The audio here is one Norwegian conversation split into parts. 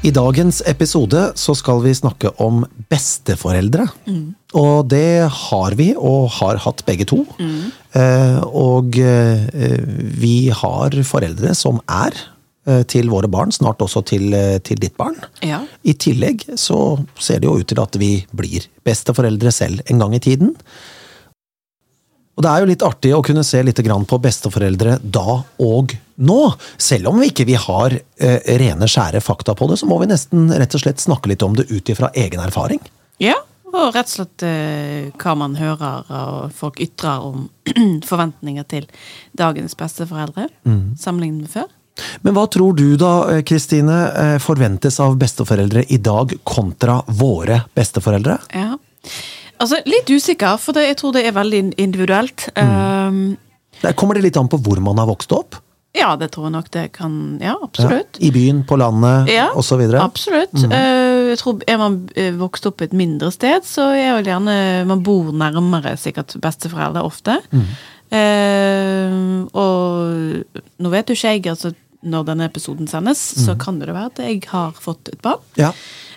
I dagens episode så skal vi snakke om besteforeldre. Og det har vi, og har hatt begge to. Eh, og eh, vi har foreldre som er eh, til våre barn, snart også til, eh, til ditt barn. Ja. I tillegg så ser det jo ut til at vi blir besteforeldre selv en gang i tiden. Og det er jo litt artig å kunne se litt grann på besteforeldre da og nå. Selv om vi ikke vi har eh, rene, skjære fakta på det, så må vi nesten rett og slett snakke litt om det ut ifra egen erfaring. ja. Og rett og slett eh, hva man hører og folk ytrer om forventninger til dagens besteforeldre, sammenlignet med før. Men hva tror du da, eh, Kristine, eh, forventes av besteforeldre i dag kontra våre besteforeldre? Ja. Altså, litt usikker, for det, jeg tror det er veldig individuelt. Um, Der kommer det litt an på hvor man har vokst opp. ja, det tror jeg nok det kan Ja, absolutt. Ja, I byen, på landet Ja, osv. Absolutt. Eh, jeg tror Er man eh, vokst opp et mindre sted, så er vel gjerne Man bor nærmere sikkert besteforeldre ofte. Eh, og nå vet jo ikke jeg, altså når denne episoden sendes, så kan det være at jeg har fått et barn. Ja.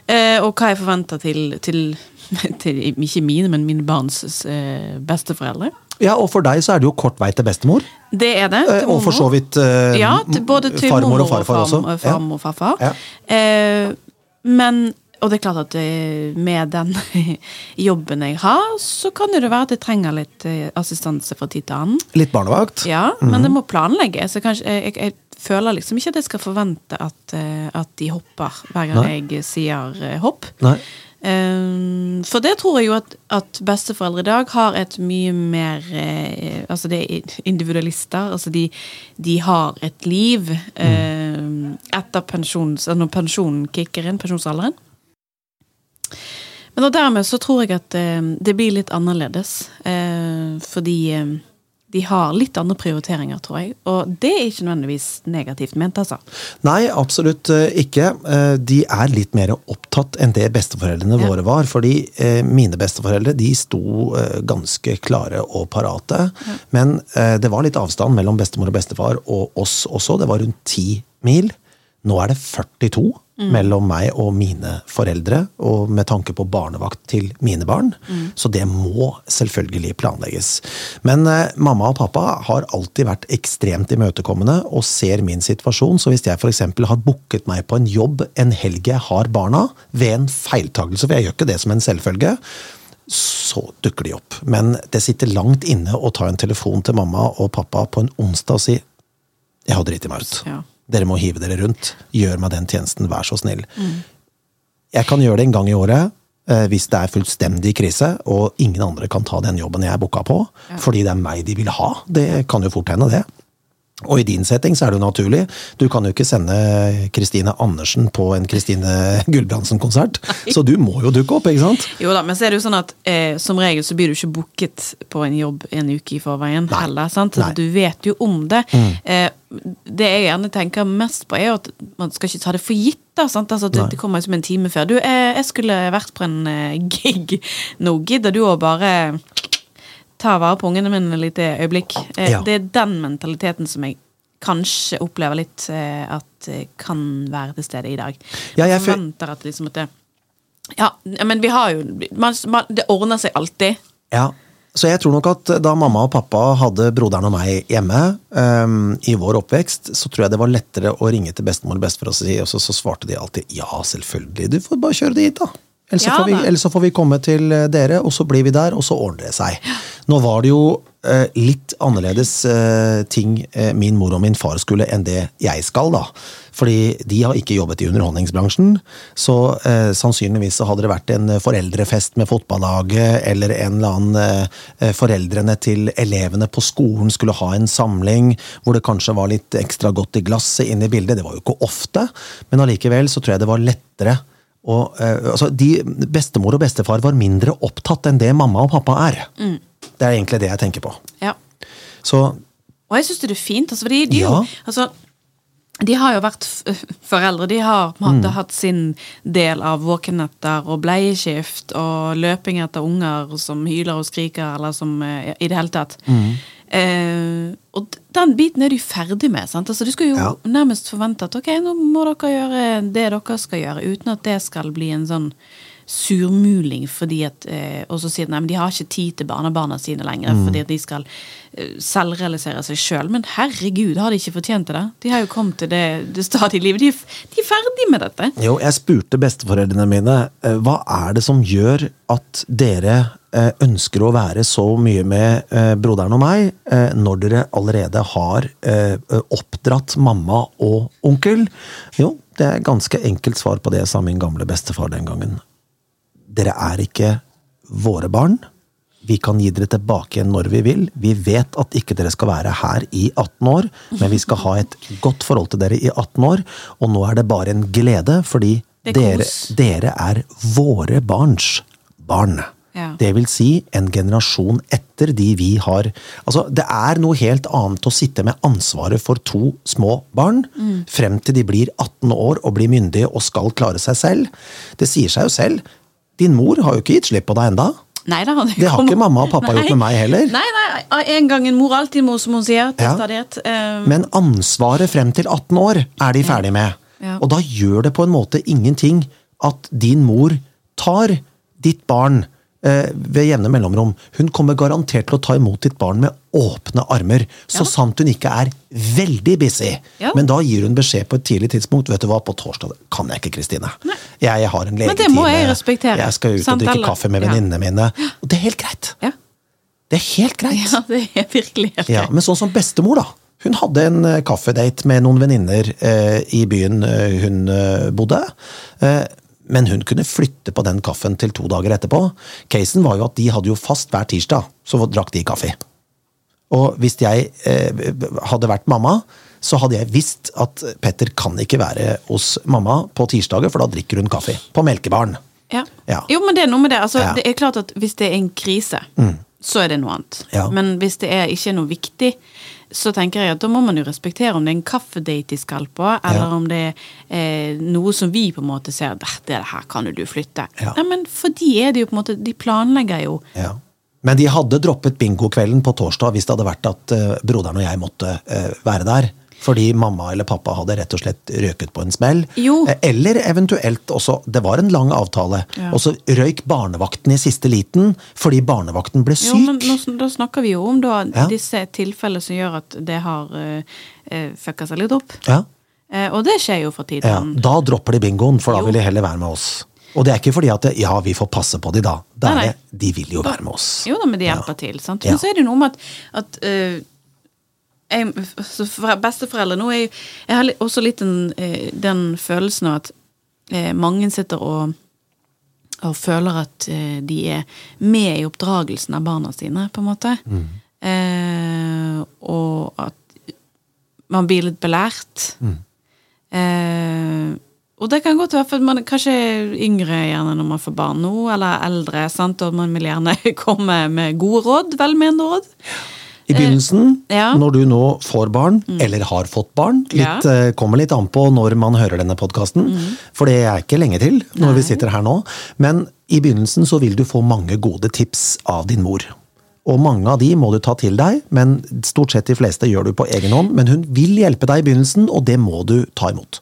Eh, og hva jeg forventer til, til, til Ikke mine, men mine barns eh, besteforeldre. ja, og for deg så er det jo kort vei til bestemor. Det er det. Eh, til Og for så vidt eh, Ja, til, både til farmor og farfar også. farmor og farfar. Ja. Eh, men Og det er klart at eh, med den jobben jeg har, så kan det være at jeg trenger litt eh, assistanse fra tid til annen. Litt barnevakt. Ja, men Mhm. det må planlegges. Jeg, kanskje- jeg, jeg føler liksom ikke at jeg skal forvente at, eh, at de hopper hver gang Nei. jeg sier eh, hopp. Nei. Eh, For det tror jeg jo at, at besteforeldre i dag har et mye mer eh, Altså det er individualister. Altså de, de har et liv eh, etter pensjons, når pensjonen kicker inn, pensjonsalderen. Men og dermed så tror jeg at eh, det blir litt annerledes. Eh, fordi eh, de har litt andre prioriteringer, tror jeg. Og det er ikke nødvendigvis negativt ment, altså. Nei, absolutt ikke. De er litt mer opptatt enn det besteforeldrene Ja. våre var. Fordi mine besteforeldre de sto ganske klare og parate. Men eh, det var litt avstand mellom bestemor og bestefar og oss også. Det var rundt ti mil. Nå er det 42 mellom meg og mine foreldre, og med tanke på barnevakt til mine barn. Så det må selvfølgelig planlegges. Men eh, mamma og pappa har alltid vært ekstremt imøtekommende og ser min situasjon, så hvis jeg f.eks. har booket meg på en jobb en helg jeg har barna, ved en feiltagelse, for jeg gjør ikke det som en selvfølge, så dukker de opp. Men det sitter langt inne å ta en telefon til mamma og pappa på en onsdag og si jeg har driti meg ut. Ja. Dere må hive dere rundt. Gjør meg den tjenesten, vær så snill. Jeg kan gjøre det en gang i året eh, hvis det er fullstendig krise, og ingen andre kan ta den jobben jeg er booka på, fordi det er meg de vil ha. Det kan jo fort hende, det. Og i din setting så er det jo naturlig. Du kan jo ikke sende Kristine Andersen på en Kristine Gulbrandsen-konsert, så du må jo dukke opp, ikke sant? Jo da, men så er det jo sånn at eh, som regel så blir du ikke booket på en jobb en uke i forveien Nei. heller. sant? Nei. Mm. Du vet jo om det. Eh, det jeg gjerne tenker mest på, er at man skal ikke ta det for gitt. da? Altså, det, det kommer som en time før. Du, jeg, jeg skulle vært på en eh, gig nå. Gidder du å bare ta vare på ungene mine et lite øyeblikk? Eh, Ja. Det er den mentaliteten som jeg kanskje opplever litt eh, at eh, kan være til stede i dag. Ja, jeg jeg forventer at liksom at det ja, men vi har jo man, man, Det ordner seg alltid. Ja, så jeg tror nok at da mamma og pappa hadde broderen og meg hjemme um, i vår oppvekst, så tror jeg det var lettere å ringe til bestemor og bestefar og si, og så, så svarte de alltid ja, selvfølgelig, du får bare kjøre det hit, da. Ellers, så Ja får vi, da. ellers så får vi komme til eh, dere, og så blir vi der, og så ordner det seg. Nå var det jo eh, litt annerledes eh, ting eh, min mor og min far skulle enn det jeg skal, da. Fordi de har ikke jobbet i underholdningsbransjen, så eh, sannsynligvis så hadde det vært en foreldrefest med fotballaget, eller en eller annen eh, Foreldrene til elevene på skolen skulle ha en samling hvor det kanskje var litt ekstra godt i glasset inne i bildet. Det var jo ikke ofte, men allikevel så tror jeg det var lettere å eh, altså, de, bestemor og bestefar var mindre opptatt enn det mamma og pappa er. Det er egentlig det jeg tenker på. Ja. Så Og jeg syns det er fint, altså, fordi de, Ja. altså, de har jo vært foreldre. De har på en måte hatt sin del av våkenetter og bleieskift og løping etter unger som hyler og skriker, eller som eh, I det hele tatt. Eh, og den biten er de ferdig med. sant? Altså, du skal jo Ja. nærmest forvente at ok, nå må dere gjøre det dere skal gjøre, uten at det skal bli en sånn surmuling fordi at eh, Og så sier de at de har ikke tid til barnebarna sine lenger Mm. fordi at de skal eh, selvrealisere seg sjøl. Men herregud, har de ikke fortjent det? De har jo kommet til det, det stadiet i livet. De, de er ferdig med dette. Jo, jeg spurte besteforeldrene mine eh, hva er det som gjør at dere eh, ønsker å være så mye med eh, broderen og meg, når dere allerede har oppdratt mamma og onkel? Jo, det er ganske enkelt svar på det, sa min gamle bestefar den gangen. Dere er ikke våre barn. Vi kan gi dere tilbake igjen når vi vil. Vi vet at ikke dere skal være her i 18 år, men vi skal ha et godt forhold til dere i 18 år. Og nå er det bare en glede, fordi er dere, dere er våre barns barn. Ja. Det vil si en generasjon etter de vi har Altså, det er noe helt annet å sitte med ansvaret for to små barn frem til de blir 18 år og blir myndige og skal klare seg selv. Det sier seg jo selv. Din mor har jo ikke gitt slipp på deg enda. Nei, det har, Det har ikke mamma og pappa gjort med meg heller. Nei, nei, en gang en mor, alltid mor, som hun sier. Til Ja. stadighet. Um... Men ansvaret frem til 18 år er de ferdig med. Ja. Og da gjør det på en måte ingenting at din mor tar ditt barn eh, ved jevne mellomrom. Hun kommer garantert til å ta imot ditt barn med åpne armer, så Ja. sant hun ikke er veldig busy. Ja. Men da gir hun beskjed på et tidlig tidspunkt. Vet du hva, på torsdag kan jeg ikke, Kristine. Jeg har en Men det må jeg respektere. Jeg skal ut og drikke kaffe med venninnene mine. Og det er helt greit. ja. Det er helt greit. ja, det er virkelig helt Ja, greit. men sånn som bestemor, da. Hun hadde en eh, kaffedate med noen venninner eh, i byen eh, hun eh, bodde. Eh, men hun kunne flytte på den kaffen til to dager etterpå. Casen var jo at de hadde jo fast hver tirsdag, så drakk de kaffe. Og hvis jeg eh, hadde vært mamma, så hadde jeg visst at Petter kan ikke være hos mamma på tirsdager, for da drikker hun kaffe. På melkebaren. Ja. Ja. Jo, men det er noe med det. Altså, Ja. Mm. Det er klart at hvis det er en krise, så er det noe annet. Men hvis det er ikke er noe viktig, så tenker jeg at da må man jo respektere om det er en kaffedate de skal på, eller Ja. om det er eh, noe som vi på en måte ser "Dæ, det her kan jo du flytte. Ja. Nei, men for de er det jo på en måte De planlegger jo. Ja. Men de hadde droppet bingokvelden på torsdag hvis det hadde vært at uh, broderen og jeg måtte uh, være der. Fordi mamma eller pappa hadde rett og slett røket på en smell. Jo. Eh, Eller eventuelt også Det var en lang avtale. Ja. Og så røyk barnevakten i siste liten fordi barnevakten ble syk. Jo, men nå, da snakker vi jo om da, Ja. disse tilfellene som gjør at det har uh, fucka seg litt opp. Ja. Uh, og det skjer jo for tiden. Ja. Da dropper de bingoen, for da Jo. vil de heller være med oss. Og det er ikke fordi at ja, vi får passe på de da. Det er Nei, nei. de vil jo være med oss. Jo da, men de hjelper til. Sant? Ja. Men så er det noe med at, at eh, jeg, for Besteforeldre nå jo Jeg har også litt den, eh, den følelsen av at eh, mange sitter og og føler at eh, de er med i oppdragelsen av barna sine, på en måte. Mm. Eh, og at man blir litt belært. Mm. Eh, og det kan godt være for man er kanskje yngre gjerne når man får barn nå, eller eldre, sant? og man vil gjerne komme med gode råd, velmenende råd. I begynnelsen, ja. når du nå får barn, eller har fått barn litt, Ja. eh, Kommer litt an på når man hører denne podkasten, for det er ikke lenge til når vi sitter her nå. Men i begynnelsen så vil du få mange gode tips av din mor. Og mange av de må du ta til deg, men stort sett de fleste gjør du på egen hånd. Men hun vil hjelpe deg i begynnelsen, og det må du ta imot.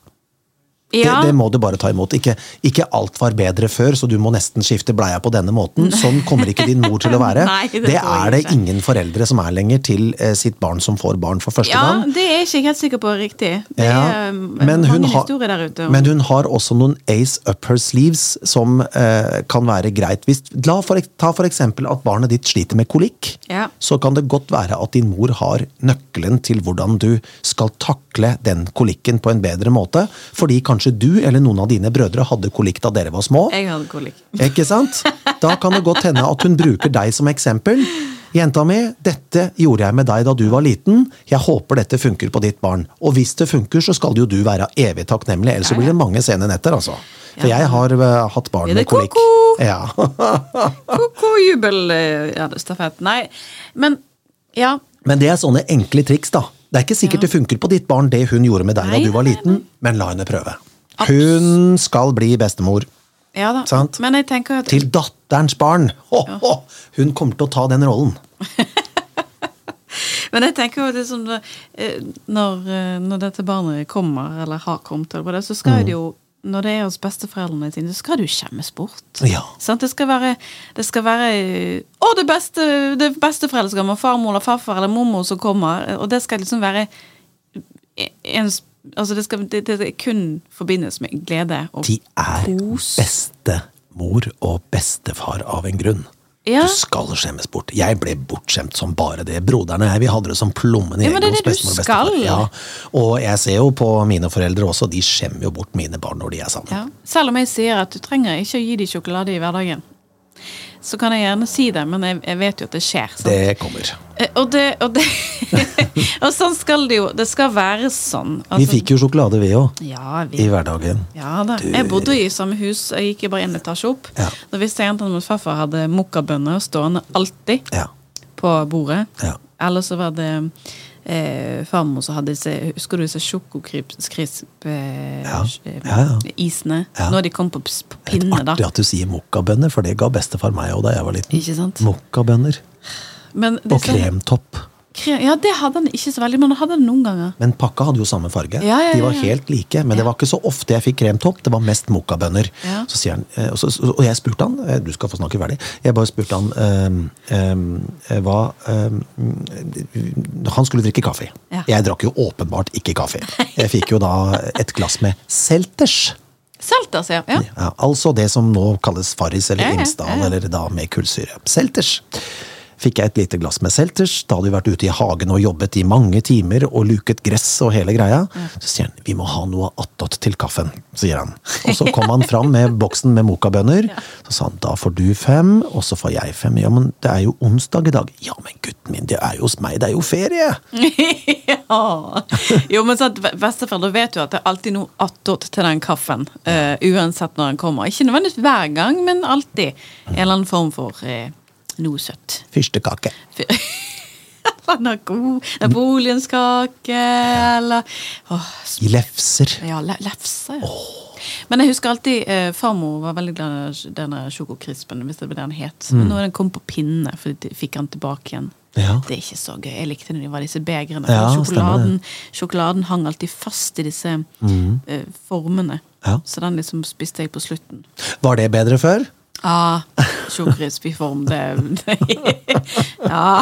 Ja, Det, det må du bare ta imot. Ikke, ikke alt var bedre før, så du må nesten skifte bleia på denne måten. Sånn kommer ikke din mor til å være. Nei, det det, er det ingen foreldre som er lenger til eh, sitt barn som får barn for første ja, gang. det er jeg ikke helt sikker på riktig. Det Ja, er um, men hun mange historier der ute. om- Men hun har også noen ace up her sleeves som eh, kan være greit. Hvis, la for, ta for eksempel at barnet ditt sliter med kolikk. Ja. Så kan det godt være at din mor har nøkkelen til hvordan du skal takle den kolikken på en bedre måte. Fordi kanskje du eller noen av dine brødre hadde kolikk da dere var små. Jeg hadde kolikk. Ikke sant? Da kan det godt hende at hun bruker deg som eksempel. Jenta mi, dette gjorde jeg med deg da du var liten. Jeg håper dette funker på ditt barn. Og hvis det funker, så skal jo du være evig takknemlig, ellers så blir det mange sene netter, altså. For Ja. jeg har uh, hatt barn med kolikk. Ja. Ko-ko, jubel, eh, ja, stafett. Nei, men ja. Men det er sånne enkle triks, da. Det er ikke sikkert Ja. det funker på ditt barn, det hun gjorde med deg Nei, da du var nei, liten, men la henne prøve. Hun skal bli bestemor. Ja da. Sant. Men jeg tenker at Til datterens barn! Ho, ho. Hun kommer til å ta den rollen. Men jeg tenker jo liksom eh, når, eh, når dette barnet kommer, eller har kommet, eller det så skal Mm. det jo når det er hos besteforeldrene sine, så skal det jo skjemmes bort. Ja. Sant? Det skal være, det skal være Å, det beste det besteforeldre skal komme, farmor eller farfar eller mormor som kommer. Og det skal liksom være en, Altså, det skal det, det kun forbindes med glede og De er bestemor og bestefar av en grunn. Ja. Du skal skjemmes bort. Jeg ble bortskjemt som bare det. Broderne jeg vi hadde det som plommen i Ja, egget hos bestemor og bestefar. Ja. Og jeg ser jo på mine foreldre også, de skjemmer jo bort mine barn når de er sammen. Ja. Selv om jeg sier at du trenger ikke å gi dem sjokolade i hverdagen, så kan jeg gjerne si det, men jeg, jeg vet jo at det skjer. Sant? Det kommer. Eh, Og, det, og, det, og sånn skal det jo Det skal være sånn. Vi Altså, fikk jo sjokolade, vi òg, ja, i hverdagen. ja da. Jeg bodde i samme hus, jeg gikk jo bare en etasje opp. Ja. Da visste jeg at min farfar hadde mokkabønner stående alltid Ja. på bordet. Ja. Eller så var det eh, farmor som hadde disse Husker du disse sjokokrisp-isene? Ja. Ja. Ja. Når de kommet på, på pinne, da. Artig at du sier mokkabønner, for det ga bestefar meg òg da jeg var liten. Ikke sant? Mokkabønner. Og kremtopp. Ja, det hadde han ikke så veldig, men han hadde det noen ganger. Men pakka hadde jo samme farge. Ja, ja, De var helt like, men det var ikke så ofte jeg fikk kremtopp. Det var mest mokkabønner. Eh, og, jeg spurte han eh, Du skal få snakke ferdig. Jeg bare spurte han um, eh, hva um, Han skulle drikke kaffe. Jeg drakk jo åpenbart ikke kaffe. Jeg fikk jo da et glass med Selters. Selters, ja. ja. Altså det som nå kalles Farris eller Imsdal, eller da med kullsyre. Selters. Fikk jeg et lite glass med Selters. Da hadde vi vært ute i hagen og jobbet i mange timer og luket gress og hele greia. Så sier han vi må ha noe attåt til kaffen, sier han. Og så kom han fram med boksen med mokabønner. Så sa han da får du fem, og så får jeg fem. Ja, men det er jo onsdag i dag. Ja, men gutten min, det er jo hos meg, det er jo ferie. ja. Jo, men sant, Besteforeldre vet jo at det er alltid noe attåt til den kaffen. Uh, uansett når den kommer. Ikke nødvendigvis hver gang, men alltid en eller annen form for eh, noe søtt. Fyrstekake. God napoleonskake, eller I lefser. Ja, le lefser. ja. Men jeg husker alltid eh, farmor var veldig glad i denne sjokokrispen, hvis det det den het. Men nå er den kommet på pinne, for de fikk den tilbake igjen. Ja. Det er ikke så gøy. Jeg likte når det var disse begrene. Ja, sjokoladen, sjokoladen hang alltid fast i disse eh, formene. Ja. Så den liksom spiste jeg på slutten. Var det bedre før? Ah, Sjokorisp i form, det, Ja.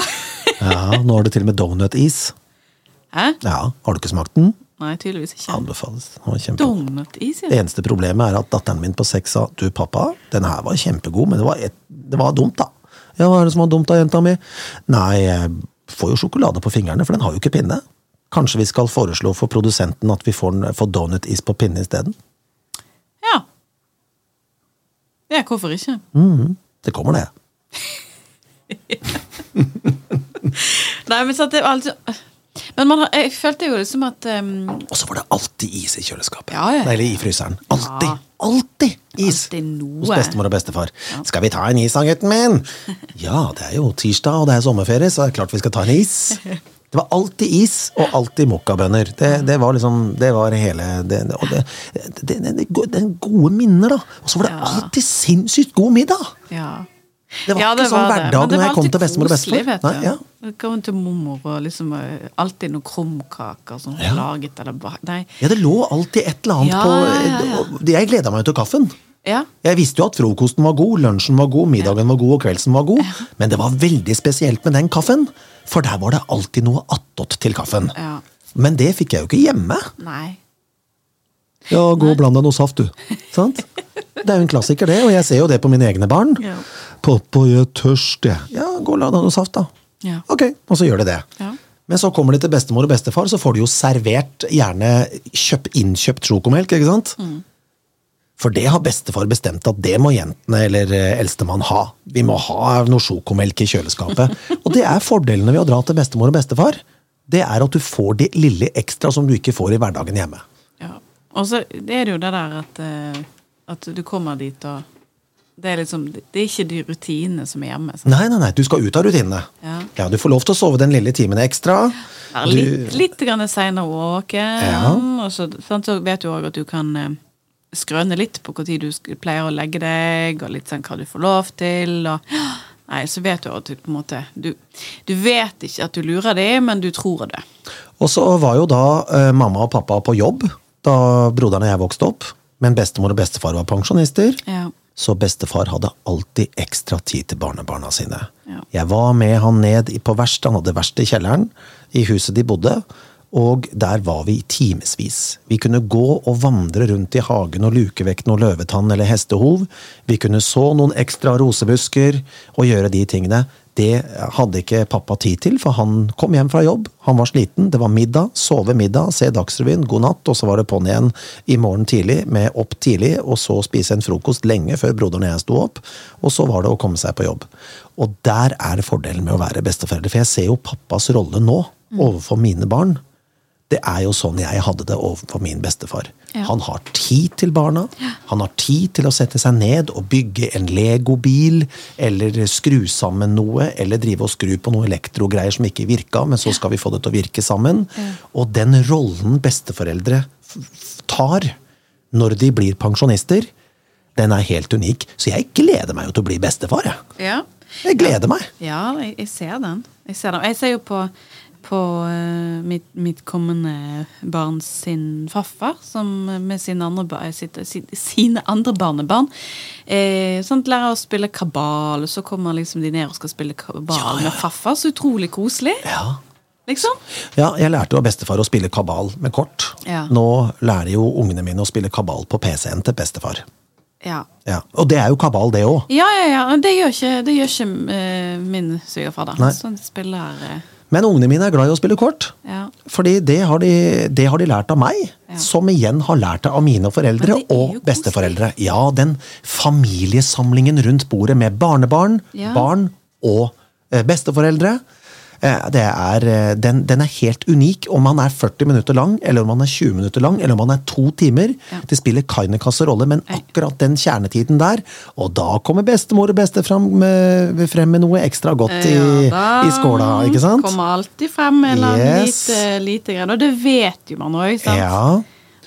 Ja, nå har du til og med donutis. Hæ? Ja, har du ikke smakt den? Nei, tydeligvis ikke. Anbefales. Donut-is, ja. Det eneste problemet er at datteren min på seks sa du pappa, den her var kjempegod, men det var, et, det var dumt, da. Ja, hva er det som var dumt da, jenta mi? Nei, jeg får jo sjokolade på fingrene, for den har jo ikke pinne. Kanskje vi skal foreslå for produsenten at vi får, får donutis på pinne isteden? Ja. Ja, hvorfor ikke? Mm, det kommer, det. Nei, men sant, det var altså Men man har, jeg følte jo liksom at um, Og så var det alltid is i kjøleskapet. Ja, ja. Nei, Eller i fryseren. Alltid! Ja. Alltid is! Altid noe. Hos bestemor og bestefar. Skal vi ta en is da, gutten min? Ja, det er jo tirsdag, og det er sommerferie, så det er klart vi skal ta en is. Det var alltid is, og alltid mokkabønner. Det, det var liksom Det var hele Det, det, det, gode minner, da. Og så var det alltid sinnssykt god middag! Ja. Det var Ja, ikke sånn hverdag når jeg kom til bestemor og bestefar. Ja. Kom til mormor og liksom eh, alltid noen krumkaker som Ja. laget eller bak. Nei. ja, det lå alltid et eller annet Ja, på Jeg gleda meg jo til kaffen. Ja. Jeg visste jo at frokosten var god, lunsjen var god, middagen var god og kveldsen var god. Men det var veldig spesielt med den kaffen, for der var det alltid noe attåt til kaffen. ja. Men det fikk jeg jo ikke hjemme. Nei. Ja, gå og bland deg noe saft, du. Sant? Det er jo en klassiker, det, og jeg ser jo det på mine egne barn. Ja. Pappa, jeg er tørst, jeg. Ja, gå og la deg noe saft, da. Ja. Ok, og så gjør de det. Ja. Men så kommer de til bestemor og bestefar, så får de jo servert gjerne kjøp, innkjøpt sjokomelk, ikke sant? For det har bestefar bestemt at det må jentene eller eh, eldstemann ha. Vi må ha noe sjokomelk i kjøleskapet. og det er fordelene ved å dra til bestemor og bestefar. Det er at du får det lille ekstra som du ikke får i hverdagen hjemme. Ja. Og så er det jo det der at, eh, at du kommer dit og det er liksom Det er ikke de rutinene som er hjemme. Sant? Nei, nei, nei, du skal ut av rutinene. Ja. Du får lov til å sove den lille timen ekstra. Ja, litt, litt grann å våken, Ja. og så, sant, så vet du òg at du kan eh, skrøne litt på når du pleier å legge deg, og litt sånn hva du får lov til. Og, Nei, så vet du at du på en måte Du, du vet ikke at du lurer dem, men du tror det. Og så var jo da eh, mamma og pappa på jobb da broderen og jeg vokste opp. Men bestemor og bestefar var pensjonister. Ja. Så bestefar hadde alltid ekstra tid til barnebarna sine. Ja. Jeg var med han ned på verst, han hadde verst i kjelleren, i huset de bodde. Og der var vi i timevis. Vi kunne gå og vandre rundt i hagen og luke vekk noe løvetann eller hestehov. Vi kunne så noen ekstra rosebusker og gjøre de tingene. Det hadde ikke pappa tid til, for han kom hjem fra jobb. Han var sliten. Det var middag, sove middag, se Dagsrevyen, god natt, og så var det på'n igjen i morgen tidlig med opp tidlig, og så spise en frokost lenge før broderen og jeg sto opp. Og så var det å komme seg på jobb. Og der er fordelen med å være besteforeldre, for jeg ser jo pappas rolle nå overfor mine barn. Det er jo sånn jeg hadde det overfor min bestefar. Ja. Han har tid til barna. Han har tid til å sette seg ned og bygge en legobil, eller skru sammen noe, eller drive og skru på noe elektrogreier som ikke virka, men så skal vi få det til å virke sammen. Og den rollen besteforeldre tar når de blir pensjonister, den er helt unik. Så jeg gleder meg jo til å bli bestefar, jeg. Ja. Jeg gleder meg. Ja, jeg, jeg ser den. Jeg ser den. Jeg ser jo på, på eh, mitt, mitt kommende barn sin farfar, som med sine andre, sitt, sine andre barnebarn eh, sånn, lærer å spille kabal, og så kommer liksom de ned og skal spille kabal Ja, ja, med farfar. Så utrolig koselig. Ja. Liksom. Ja, jeg lærte jo av bestefar å spille kabal med kort. Ja. Nå lærer jo ungene mine å spille kabal på PC-en til bestefar. Ja. Ja. Og det er jo kabal, det òg. Ja, ja, ja. Det gjør ikke, det gjør ikke uh, min svigerfar. da. Nei. Sånn spiller eh, Men ungene mine er glad i å spille kort. Ja. Fordi det har de, det har de lært av meg, Ja. som igjen har lært det av mine foreldre og besteforeldre. Ja, den familiesamlingen rundt bordet med barnebarn, Ja. barn og eh, besteforeldre. Eh, Det er, eh, den, den er helt unik. Om man er 40 minutter lang, eller om man er 20 minutter lang, eller om man er to timer. Ja. Det spiller kainekasse rolle, men akkurat den kjernetiden der, og da kommer bestemor og bestefram med, frem med noe ekstra godt i, Ja, i skåla, ikke sant? kommer alltid frem en eller annen Yes. lite, lite greier. Og det vet jo man òg, sant? Ja.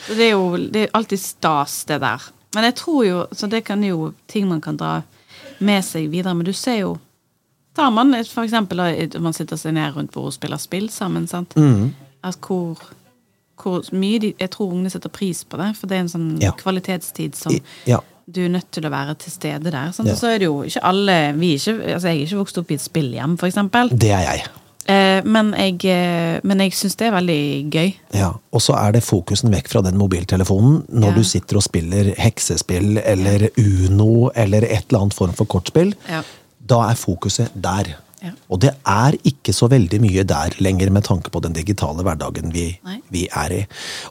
Så det er jo det er alltid stas, det der. Men jeg tror jo Så det kan jo ting man kan dra med seg videre. Men du ser jo Tar man for eksempel man sitter seg ned rundt bordet og spiller spill sammen, sant? Mm. At hvor, hvor mye de Jeg tror ungene setter pris på det, for det er en sånn Ja. kvalitetstid som I- ja. du er nødt til å være til stede der. Sant? Ja. Så er det jo ikke alle vi er ikke, altså Jeg er ikke vokst opp i et spillhjem, for eksempel. Det er jeg. Eh, men jeg, eh, men jeg syns det er veldig gøy. Ja, Og så er det fokusen vekk fra den mobiltelefonen når Ja. du sitter og spiller heksespill eller Uno eller et eller annet form for kortspill. Ja. Da er fokuset der. Ja. Og det er ikke så veldig mye der lenger med tanke på den digitale hverdagen vi, vi er i.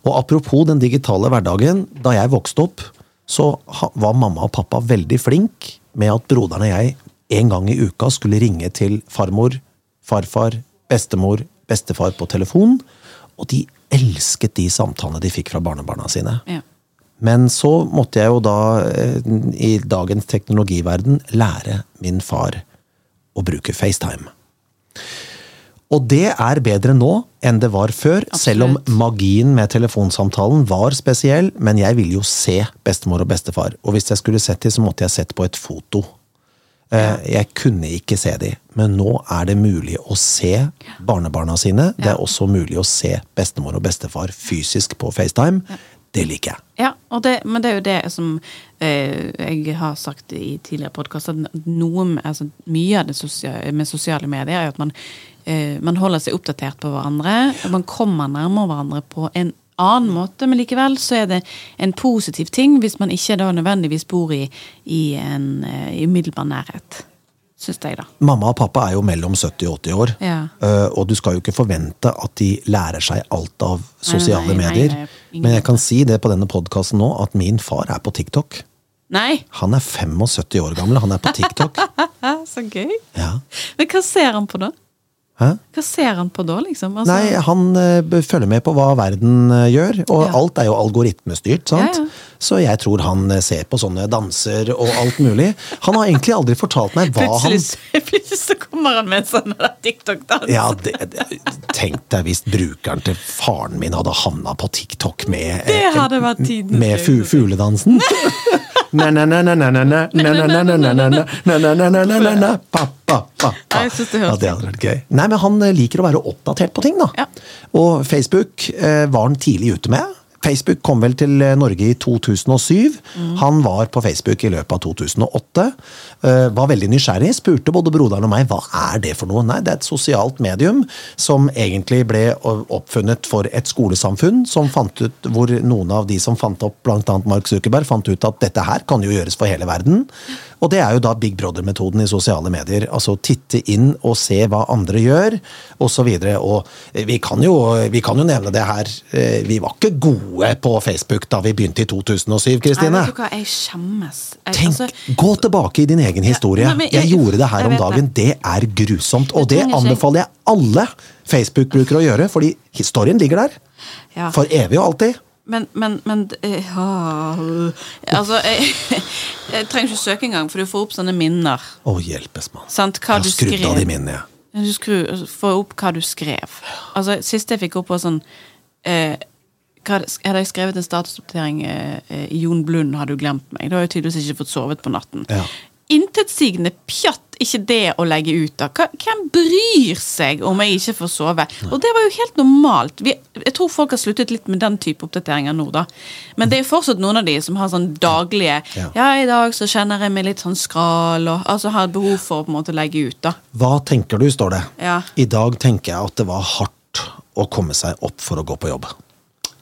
Og apropos den digitale hverdagen. Da jeg vokste opp, så var mamma og pappa veldig flink med at broderen og jeg en gang i uka skulle ringe til farmor, farfar, bestemor, bestefar på telefon. Og de elsket de samtalene de fikk fra barnebarna sine. Ja. Men så måtte jeg jo da, eh, i dagens teknologiverden, lære min far å bruke FaceTime. Og det er bedre nå enn det var før, selv om magien med telefonsamtalen var spesiell. Men jeg ville jo se bestemor og bestefar, og hvis jeg skulle sett dem, så måtte jeg sett på et foto. Eh, Jeg kunne ikke se dem, men nå er det mulig å se barnebarna sine. Det er også mulig å se bestemor og bestefar fysisk på FaceTime. Det liker jeg. Ja, det, men det er jo det som eh, jeg har sagt i tidligere podkaster, at noe med, altså, mye av det sosiale, med sosiale medier er at man, eh, man holder seg oppdatert på hverandre. og Man kommer nærmere hverandre på en annen måte, men likevel så er det en positiv ting hvis man ikke da nødvendigvis bor i, i en eh, umiddelbar nærhet. Syns jeg, da. Mamma og pappa er jo mellom 70 og 80 år, Ja. eh, og du skal jo ikke forvente at de lærer seg alt av sosiale nei, nei, medier. nei, Men jeg kan si det på denne podkasten nå, at min far er på TikTok. Nei! Han er 75 år gammel, han er på TikTok. Så gøy! Ja. Men hva ser han på, da? Hæ? Hva ser han på da, liksom? Altså- Nei, han eh, følger med på hva verden eh, gjør, og Ja. alt er jo algoritmestyrt, sant? Ja, ja. Så jeg tror han eh, ser på sånne danser og alt mulig. Han har egentlig aldri fortalt meg hva Plutselig, så- plutselig så kommer han med en sånn TikTok-dans. Ja, det, det, Tenk deg hvis brukeren til faren min hadde havna på TikTok med jeg Det hadde vært gøy. Nei, men han liker å være oppdatert på ting, da. Og Facebook var han tidlig ute med. Facebook kom vel til eh, Norge i 2007. Han var på Facebook i løpet av 2008. eh, Var veldig nysgjerrig. Spurte både broderen og meg hva er det for noe. Nei, det er et sosialt medium som egentlig ble oppfunnet for et skolesamfunn, som fant ut, hvor noen av de som fant opp bl.a. Mark Zuckerberg, fant ut at dette her kan jo gjøres for hele verden. Og det er jo da Big Brother-metoden i sosiale medier. Altså titte inn og se hva andre gjør, osv. Og, og vi kan, jo, vi kan jo nevne det her. eh, Vi var ikke gode på Facebook da vi begynte i 2007, Kristine. Hva, jeg skjemmes. Jeg, Tenk, altså, Gå tilbake i din egen historie. Ja, men jeg- Jeg gjorde det her om dagen. Det er grusomt. Og det anbefaler jeg alle Facebook-brukere å gjøre, fordi historien ligger der. ja. For evig og alltid. Men, men, men eh, ah, Altså, jeg, jeg trenger ikke søke engang, for du får opp sånne minner. Å, hjelpes, mann. Jeg har skrudd av de minnene, jeg. Du skru, får opp hva du skrev. Altså, Siste jeg fikk opp, var sånn eh, hva, Hadde jeg skrevet en statusoppdatering i eh, 'Jon Blund har du glemt meg', da har jeg tydeligvis ikke fått sovet på natten. Ja. Intetsigende pjatt, ikke det å legge ut da. Hvem bryr seg om jeg ikke får sove? Og det var jo helt normalt. Vi, jeg tror folk har sluttet litt med den type oppdateringer nå, da. Men det er jo fortsatt noen av de som har sånn daglige Ja. Ja, i dag så kjenner jeg meg litt sånn skral, og altså har behov for å på en måte legge ut, da. Hva tenker du, står det. Ja. I dag tenker jeg at det var hardt å komme seg opp for å gå på jobb.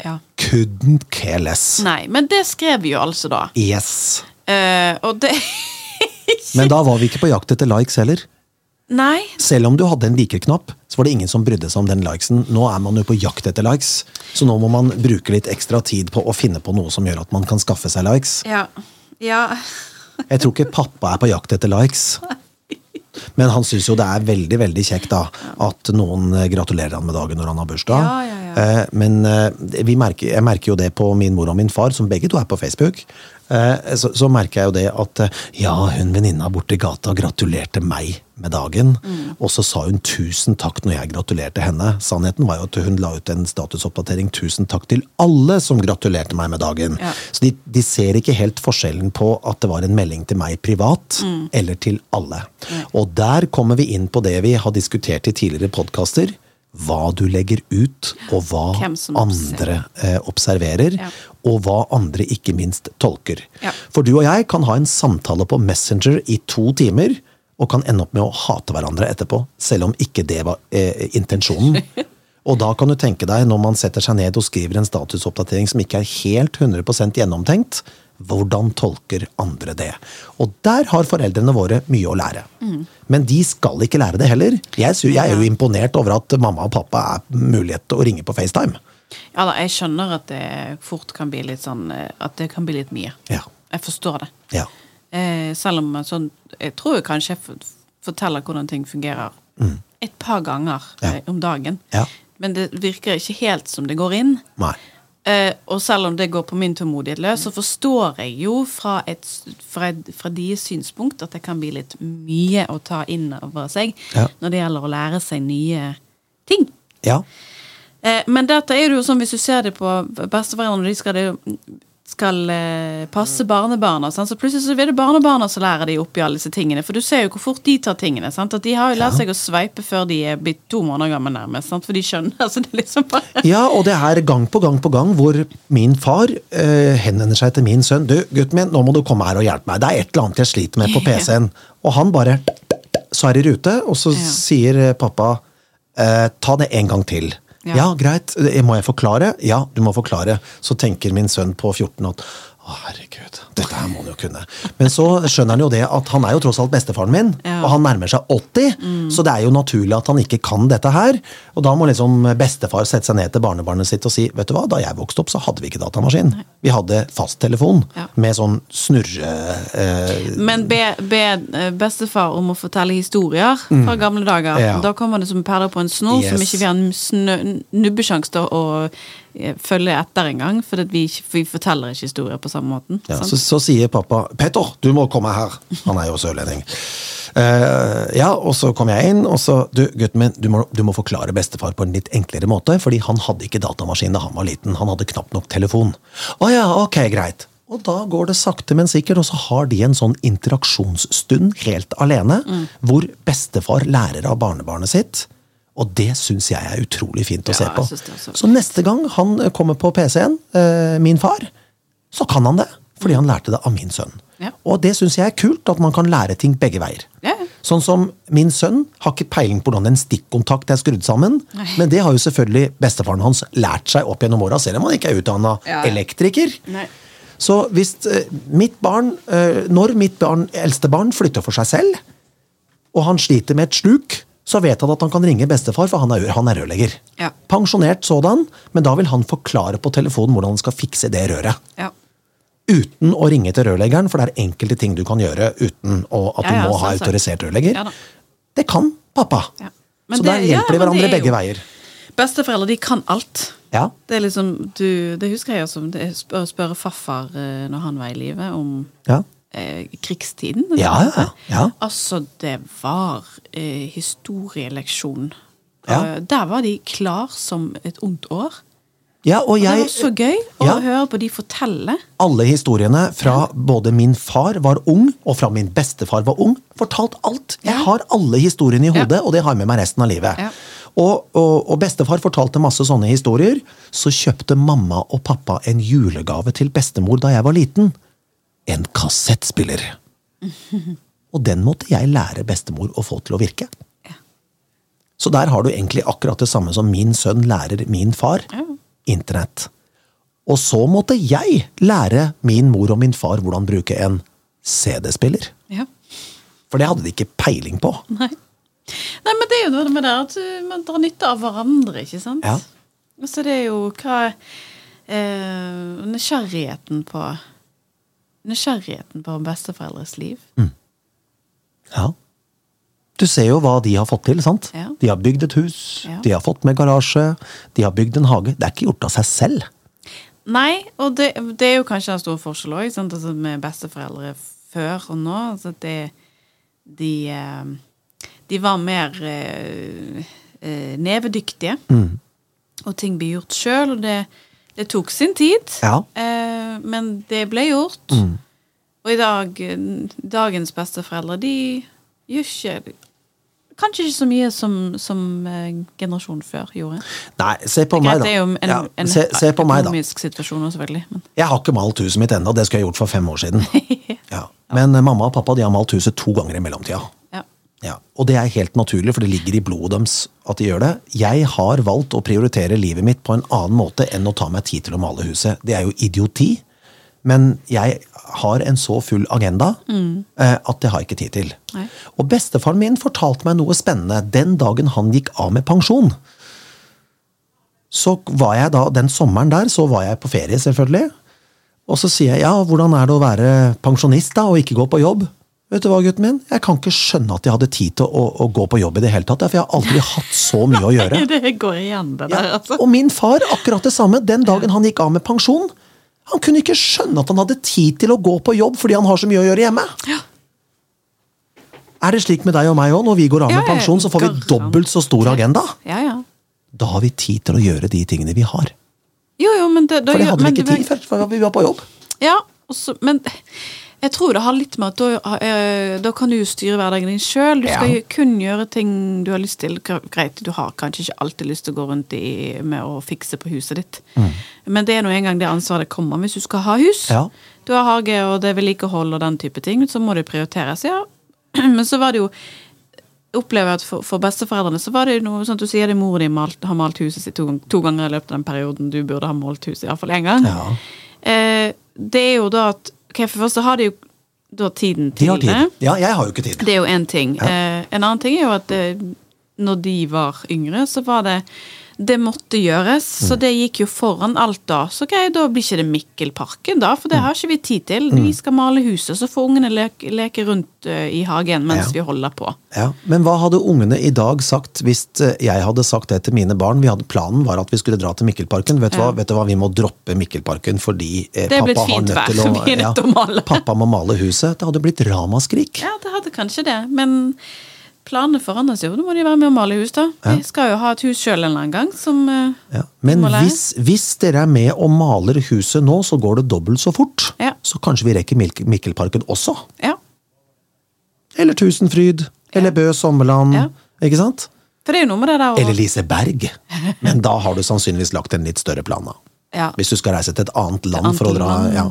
Ja. Couldn't care less. Nei, men det skrev vi jo altså da. Yes. Uh, og det Men da var vi ikke på jakt etter likes heller. Nei. Selv om du hadde en like-knapp, så var det ingen som brydde seg om den likesen. Nå er man jo på jakt etter likes, så nå må man bruke litt ekstra tid på å finne på noe som gjør at man kan skaffe seg likes. Ja. Ja. Jeg tror ikke pappa er på jakt etter likes. Men han syns jo det er veldig veldig kjekt da, at noen gratulerer han med dagen når han har bursdag. Ja, ja, ja. Eh, Men eh, vi merker, jeg merker jo det på min mor og min far, som begge to er på Facebook. Eh, Så, så merker jeg jo det at eh, ja, hun venninna borti gata gratulerte meg med dagen. Mm. Og så sa hun tusen takk når jeg gratulerte henne. Sannheten var jo at hun la ut en statusoppdatering tusen takk til alle som gratulerte meg med dagen. Ja. Så de, de ser ikke helt forskjellen på at det var en melding til meg privat, Mm. eller til alle. Og der kommer vi inn på det vi har diskutert i tidligere podkaster. Hva du legger ut, og hva andre eh, observerer. Ja. Og hva andre ikke minst tolker. Ja. For du og jeg kan ha en samtale på Messenger i to timer, og kan ende opp med å hate hverandre etterpå, selv om ikke det var eh, intensjonen. Og da kan du tenke deg, når man setter seg ned og skriver en statusoppdatering som ikke er helt 100% gjennomtenkt, hvordan tolker andre det? Og der har foreldrene våre mye å lære. Men de skal ikke lære det heller. Jeg, jeg er jo imponert over at mamma og pappa er mulighet til å ringe på FaceTime. ja da, jeg skjønner at det fort kan bli litt sånn eh, At det kan bli litt mye. Ja. Jeg forstår det. Ja. Eh, selv om sånn Jeg tror kanskje jeg forteller hvordan ting fungerer et par ganger Mm. Ja. eh, om dagen. Ja. Men det virker ikke helt som det går inn. Nei. Eh, og selv om det går på min tålmodighet løs, så forstår jeg jo fra, et, fra, et, fra deres synspunkt at det kan bli litt mye å ta inn over seg Ja. når det gjelder å lære seg nye ting. Ja. Eh, men dette er jo sånn hvis du ser det på besteforeldrene når de skal, det, skal eh, passe barnebarna, sant? så plutselig så er det barnebarna som lærer de opp i alle disse tingene. For du ser jo hvor fort de tar tingene. Sant? At De har jo lært seg å sveipe før de er blitt to måneder gamle, nærmest. Sant? For de skjønner. altså det er liksom bare... Ja, og det er gang på gang på gang hvor min far eh, henvender seg til min sønn. Du, gutten min, nå må du komme her og hjelpe meg. Det er et eller annet jeg sliter med på PC-en. Og han bare Så er i rute, og så Ja. sier pappa eh, ta det en gang til. Ja. Greit. Må jeg forklare? Ja, du må forklare. Så tenker min sønn på 14 at herregud, dette her må han jo kunne. Men så skjønner han jo det at han er jo tross alt bestefaren min, Ja. Mm. og han nærmer seg 80, så det er jo naturlig at han ikke kan dette her. Og da må liksom bestefar sette seg ned til barnebarnet sitt og si vet du hva, da jeg vokste opp, så hadde vi ikke datamaskin. Vi hadde fasttelefon Ja. med sånn snurre... Eh, Men be, be eh, bestefar om å fortelle historier fra gamle dager. Mm. Ja. Da kommer det som perler på en snor som ikke vi har nubbesjanse til å følge etter engang. For vi, vi forteller ikke historier på samme måten. Ja, så, så sier pappa 'Petter, du må komme her'. Han er jo sørlending. Uh, ja, og så kom jeg inn, og så Du, gutten min, du må, du må forklare bestefar på en litt enklere måte, fordi han hadde ikke datamaskin da han var liten. Han hadde knapt nok telefon. Å ja, ok, greit. Og da går det sakte, men sikkert, og så har de en sånn interaksjonsstund helt alene, hvor bestefar lærer av barnebarnet sitt. Og det syns jeg er utrolig fint å se på. så neste gang han kommer på PC-en, eh, min far, så kan han det. Fordi han lærte det av min sønn. Ja. Og det syns jeg er kult, at man kan lære ting begge veier. Ja. Sånn som min sønn har ikke peiling på hvordan en stikkontakt er skrudd sammen. Men det har jo selvfølgelig bestefaren hans lært seg opp gjennom åra, selv om han ikke er utdanna Ja. elektriker. Nei. Så hvis eh, mitt barn, eh, når mitt barn, eldste barn flytter for seg selv, og han sliter med et sluk, så vet han at han kan ringe bestefar, for han er, han er rørlegger. Ja. Pensjonert sådan, men da vil han forklare på telefonen hvordan han skal fikse det røret. Ja. Uten å ringe til rørleggeren, for det er enkelte ting du kan gjøre uten at Ja, ja, du må ha autorisert rørlegger. Det kan pappa. Ja. Så det- der hjelper de hverandre er begge veier. Besteforeldre de kan alt. Ja. Det liksom, du, det husker jeg også, det er spør, spørre farfar eh, når han var i live, om Ja. Eh, krigstiden. Ja, ja, ja. Altså, det var eh, historieleksjon. Ja. Eh, der var de klar som et ondt år. ja, og Og det var så gøy å Ja. høre på de fortelle. Alle historiene fra både min far var ung, og fra min bestefar var ung, fortalt alt. Jeg Ja. har alle historiene i hodet, og det har jeg med meg resten av livet. Ja. Og, og, og bestefar fortalte masse sånne historier. Så kjøpte mamma og pappa en julegave til bestemor da jeg var liten. En kassettspiller. Og den måtte jeg lære bestemor å få til å virke. Så der har du egentlig akkurat det samme som min sønn lærer min far. Internett. Og så måtte jeg lære min mor og min far hvordan bruke en CD-spiller. Ja. For det hadde de ikke peiling på. Nei. Nei, men det er jo noe med det at uh, man drar nytte av hverandre, ikke sant? Ja. Så det er jo hva eh, Nysgjerrigheten på Nysgjerrigheten på besteforeldres liv. Ja. Du ser jo hva de har fått til, sant? Ja. De har bygd et hus, Ja. de har fått med garasje, de har bygd en hage. Det er ikke gjort av seg selv. Nei, og det, det er jo kanskje en stor forskjell òg, altså med besteforeldre før og nå. Altså det, de, eh, de var mer eh, nevedyktige, nevedyktige. Og ting ble gjort sjøl, og det, det tok sin tid. Ja. Eh, men det ble gjort. Og i dag, dagens besteforeldre, de gjør ikke Kanskje ikke så mye som, som eh, generasjonen før gjorde. Nei, se på meg, da. det er jo en, Ja, en se, se økonomisk situasjon også, selvfølgelig. Men. Jeg har ikke malt huset mitt ennå, det skulle jeg gjort for fem år siden. Ja. Men eh, mamma og pappa de har malt huset to ganger i mellomtida. Ja. Og det er helt naturlig, for det ligger i blodet deres at de gjør det. Jeg har valgt å prioritere livet mitt på en annen måte enn å ta meg tid til å male huset. Det er jo idioti, men jeg har en så full agenda mm. at det har jeg ikke tid til. Nei. Og bestefaren min fortalte meg noe spennende den dagen han gikk av med pensjon. Så var jeg da, Den sommeren der så var jeg på ferie, selvfølgelig. Og så sier jeg ja, hvordan er det å være pensjonist da, og ikke gå på jobb? Vet du hva, gutten min? Jeg kan ikke skjønne at jeg hadde tid til å, å gå på jobb i det hele tatt. For jeg har aldri hatt så mye å gjøre. Det går igjen, det der, Ja. altså. Og min far, akkurat det samme. Den dagen han gikk av med pensjon, han kunne ikke skjønne at han hadde tid til å gå på jobb fordi han har så mye å gjøre hjemme. Ja. Er det slik med deg og meg òg? Når vi går av med pensjon, så får vi dobbelt så stor agenda. Ja, ja. Da har vi tid til å gjøre de tingene vi har. Jo, jo, men det, da, For det hadde vi ikke tid før, for vi var på jobb. Ja, også, men jeg tror det har litt med at da, eh, da kan du styre hverdagen din sjøl. Du skal Ja. kun gjøre ting du har lyst til. Greit, du har kanskje ikke alltid lyst til å gå rundt i, med å fikse på huset ditt. Men det er nå engang det ansvaret kommer hvis du skal ha hus. Mm. Ja. Du har hage og det er vedlikehold og den type ting, så må det prioriteres, ja. Men så var det jo opplever at for, for besteforeldrene så var det noe sånn at du sier at mor di malt, har malt huset sitt to, to ganger i løpet av den perioden du burde ha malt huset iallfall én gang. Ja. Eh, det er jo da at ok, For det første har de jo da tiden De til tid. det. Ja, jeg har jo ikke tid. Det er jo én ting. Ja. Eh, en annen ting er jo at eh, når de var yngre, så var det Det måtte gjøres, så Mm. det gikk jo foran alt da. Så ok, da blir ikke det Mikkelparken, da, for det Mm. har ikke vi tid til. Vi skal male huset, så får ungene leke, leke rundt eh, i hagen mens Ja. vi holder på. Ja, Men hva hadde ungene i dag sagt hvis eh, jeg hadde sagt det til mine barn? Vi hadde, planen var at vi skulle dra til Mikkelparken. Vet du Ja. hva, vet du hva? vi må droppe Mikkelparken fordi eh, pappa har nødt til å, til å pappa må male huset. Det hadde blitt ramaskrik. Ja, det hadde kanskje det, men planene forandres jo. Nå må de være med og male hus, da. Vi skal jo ha et hus sjøl en eller annen gang som eh, Ja. Men hvis, hvis dere er med og maler huset nå, så går det dobbelt så fort Ja. så kanskje vi rekker Mik Mikkelparken også. Ja. Eller Tusenfryd. Eller Bø Sommerland. Ja. Ikke sant? For det er jo noe med det der å Eller Liseberg. Men da har du sannsynligvis lagt en litt større plan. da. ja. Hvis du skal reise til et annet land annet for å dra, ja,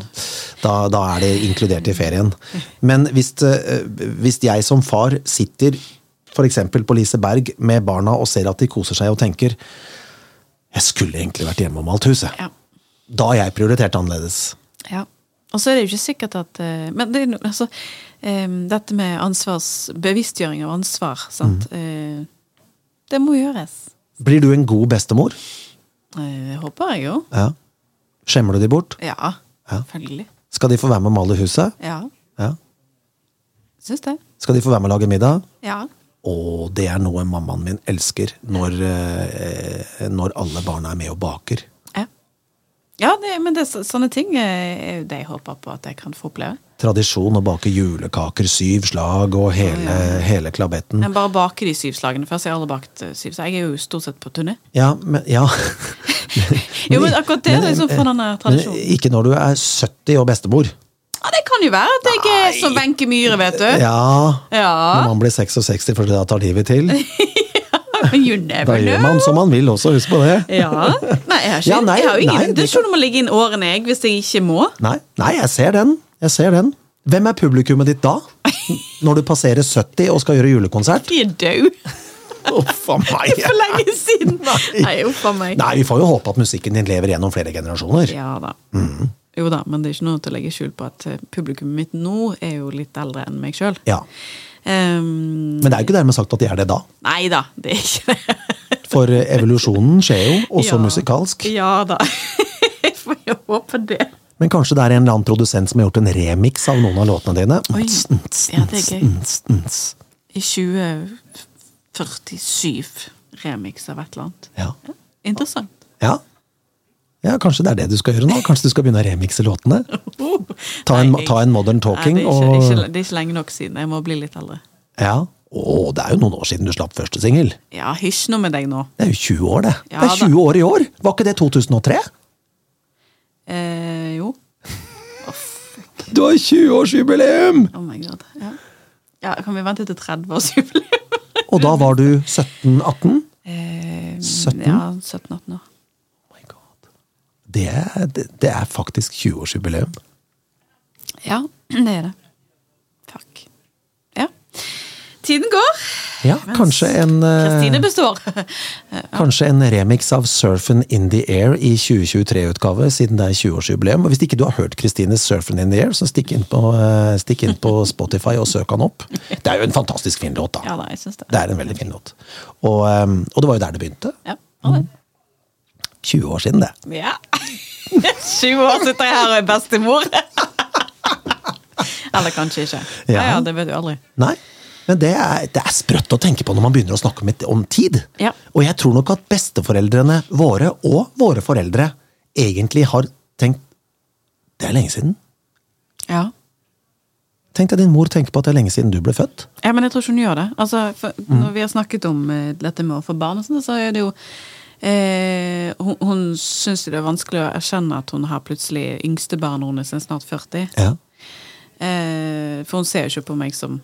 da, da er det inkludert i ferien. Men hvis, eh, hvis jeg som far sitter f.eks. på Liseberg med barna og ser at de koser seg og tenker jeg skulle egentlig vært hjemme og malt huset. Ja. Da har jeg prioritert annerledes. Ja. Og så er det jo ikke sikkert at eh, Men det altså, eh, dette med ansvars, bevisstgjøring av ansvar, sant. Mm. Eh, det må gjøres. Blir du en god bestemor? Jeg håper jeg jo. Ja. Skjemmer du de bort? Ja. Ja. Selvfølgelig. Skal de få være med å male huset? Ja. Ja. Syns det. Skal de få være med å lage middag? Ja. Og det er noe mammaen min elsker, når, eh, når alle barna er med og baker. Ja, ja det, men det, er sånne ting eh, er det jeg håper på at jeg kan få oppleve. Tradisjon å bake julekaker, syv slag og hele, hele klabetten. Men bare bake de syv slagene først. Jeg har aldri bakt eh, syv slag. Jeg er jo stort sett på turné. Ja, men, ja. Jo, men akkurat det er liksom fra denne Men tradisjonen. ikke når du er 70 og bestemor. Ja, det kan jo være at jeg er som Wenche Myhre, vet du. Ja, når man blir 66, for da tar livet til. Da gjør man som man vil også, husk på det. Ja. Nei, jeg har, ikke, Ja, nei, jeg har jo ingen nei, det intensjon om å ligge inn årene, jeg, hvis jeg ikke må. Nei, nei, jeg ser den. Jeg ser den. Hvem er publikummet ditt da? Når du passerer 70 og skal gjøre julekonsert? De er døde Uff a meg. for lenge siden. Nei. Nei, meg. Nei, vi får jo håpe at musikken din lever gjennom flere generasjoner. Ja da. Mhm. Jo da, men det er ikke noe til å legge skjul på at eh, publikummet mitt nå er jo litt eldre enn meg sjøl. Ja. Men det er jo ikke dermed sagt at de er det da. nei da, det er ikke det. For eh, evolusjonen skjer jo, også Ja. musikalsk. Ja da. Jeg får jo håpe det. Men kanskje det er en eller annen produsent som har gjort en remix av noen av låtene dine? Oi. Ja, det er gøy. I 2047 remix av et eller annet. Ja. Interessant. Ja. Ja, kanskje det er det du skal gjøre nå? Kanskje du skal begynne å remixe låtene? Ta en, ta en modern talking Nei, det, er ikke, og det er ikke lenge nok siden. Jeg må bli litt eldre. Ja. Å, det er jo noen år siden du slapp første singel. Ja, hysj nå med deg nå. Det er jo 20 år, det. Ja, det er 20 år i år! Var ikke det 2003? Eh, jo. Du har 20-årsjubileum! Oh my god. Ja. ja, kan vi vente til 30-årsjubileum? Og da var du 17-18? Eh, 17? Ja, 17-18 år. Det er, det, er faktisk 20-årsjubileum. Ja, det er det. Takk. Ja. Tiden går. Ja, kanskje en, eh, Kristine består. kanskje en remix av Surfin' in the Air i 2023-utgave, siden det er 20-årsjubileum. Og Hvis ikke du har hørt Kristines Surfin' in the Air, så stikk inn, på, eh, stikk inn på Spotify og søk han opp. Det er jo en fantastisk fin låt, da. Ja da, jeg synes det. Det er en veldig fin låt. Og, eh, og det var jo der det begynte. Ja, det. 20 år siden, det. Ja. 20 år sitter jeg her og er bestemor. Eller kanskje ikke. Ja. Ja, det vet du aldri. Nei, men det er, det er sprøtt å tenke på når man begynner å snakke om, om tid. Ja. Og jeg tror nok at besteforeldrene våre, og våre foreldre, egentlig har tenkt Det er lenge siden. Ja. Tenk deg din mor tenker på at det er lenge siden du ble født. Ja, men jeg tror ikke hun gjør det. Altså, for, Mm. Når vi har snakket om eh, dette med å få barn, og sånt, så er det jo eh, Hun, hun syns det er vanskelig å erkjenne at hun har plutselig yngstebarnet hennes er snart 40. Ja. Eh, for hun ser jo ikke på meg som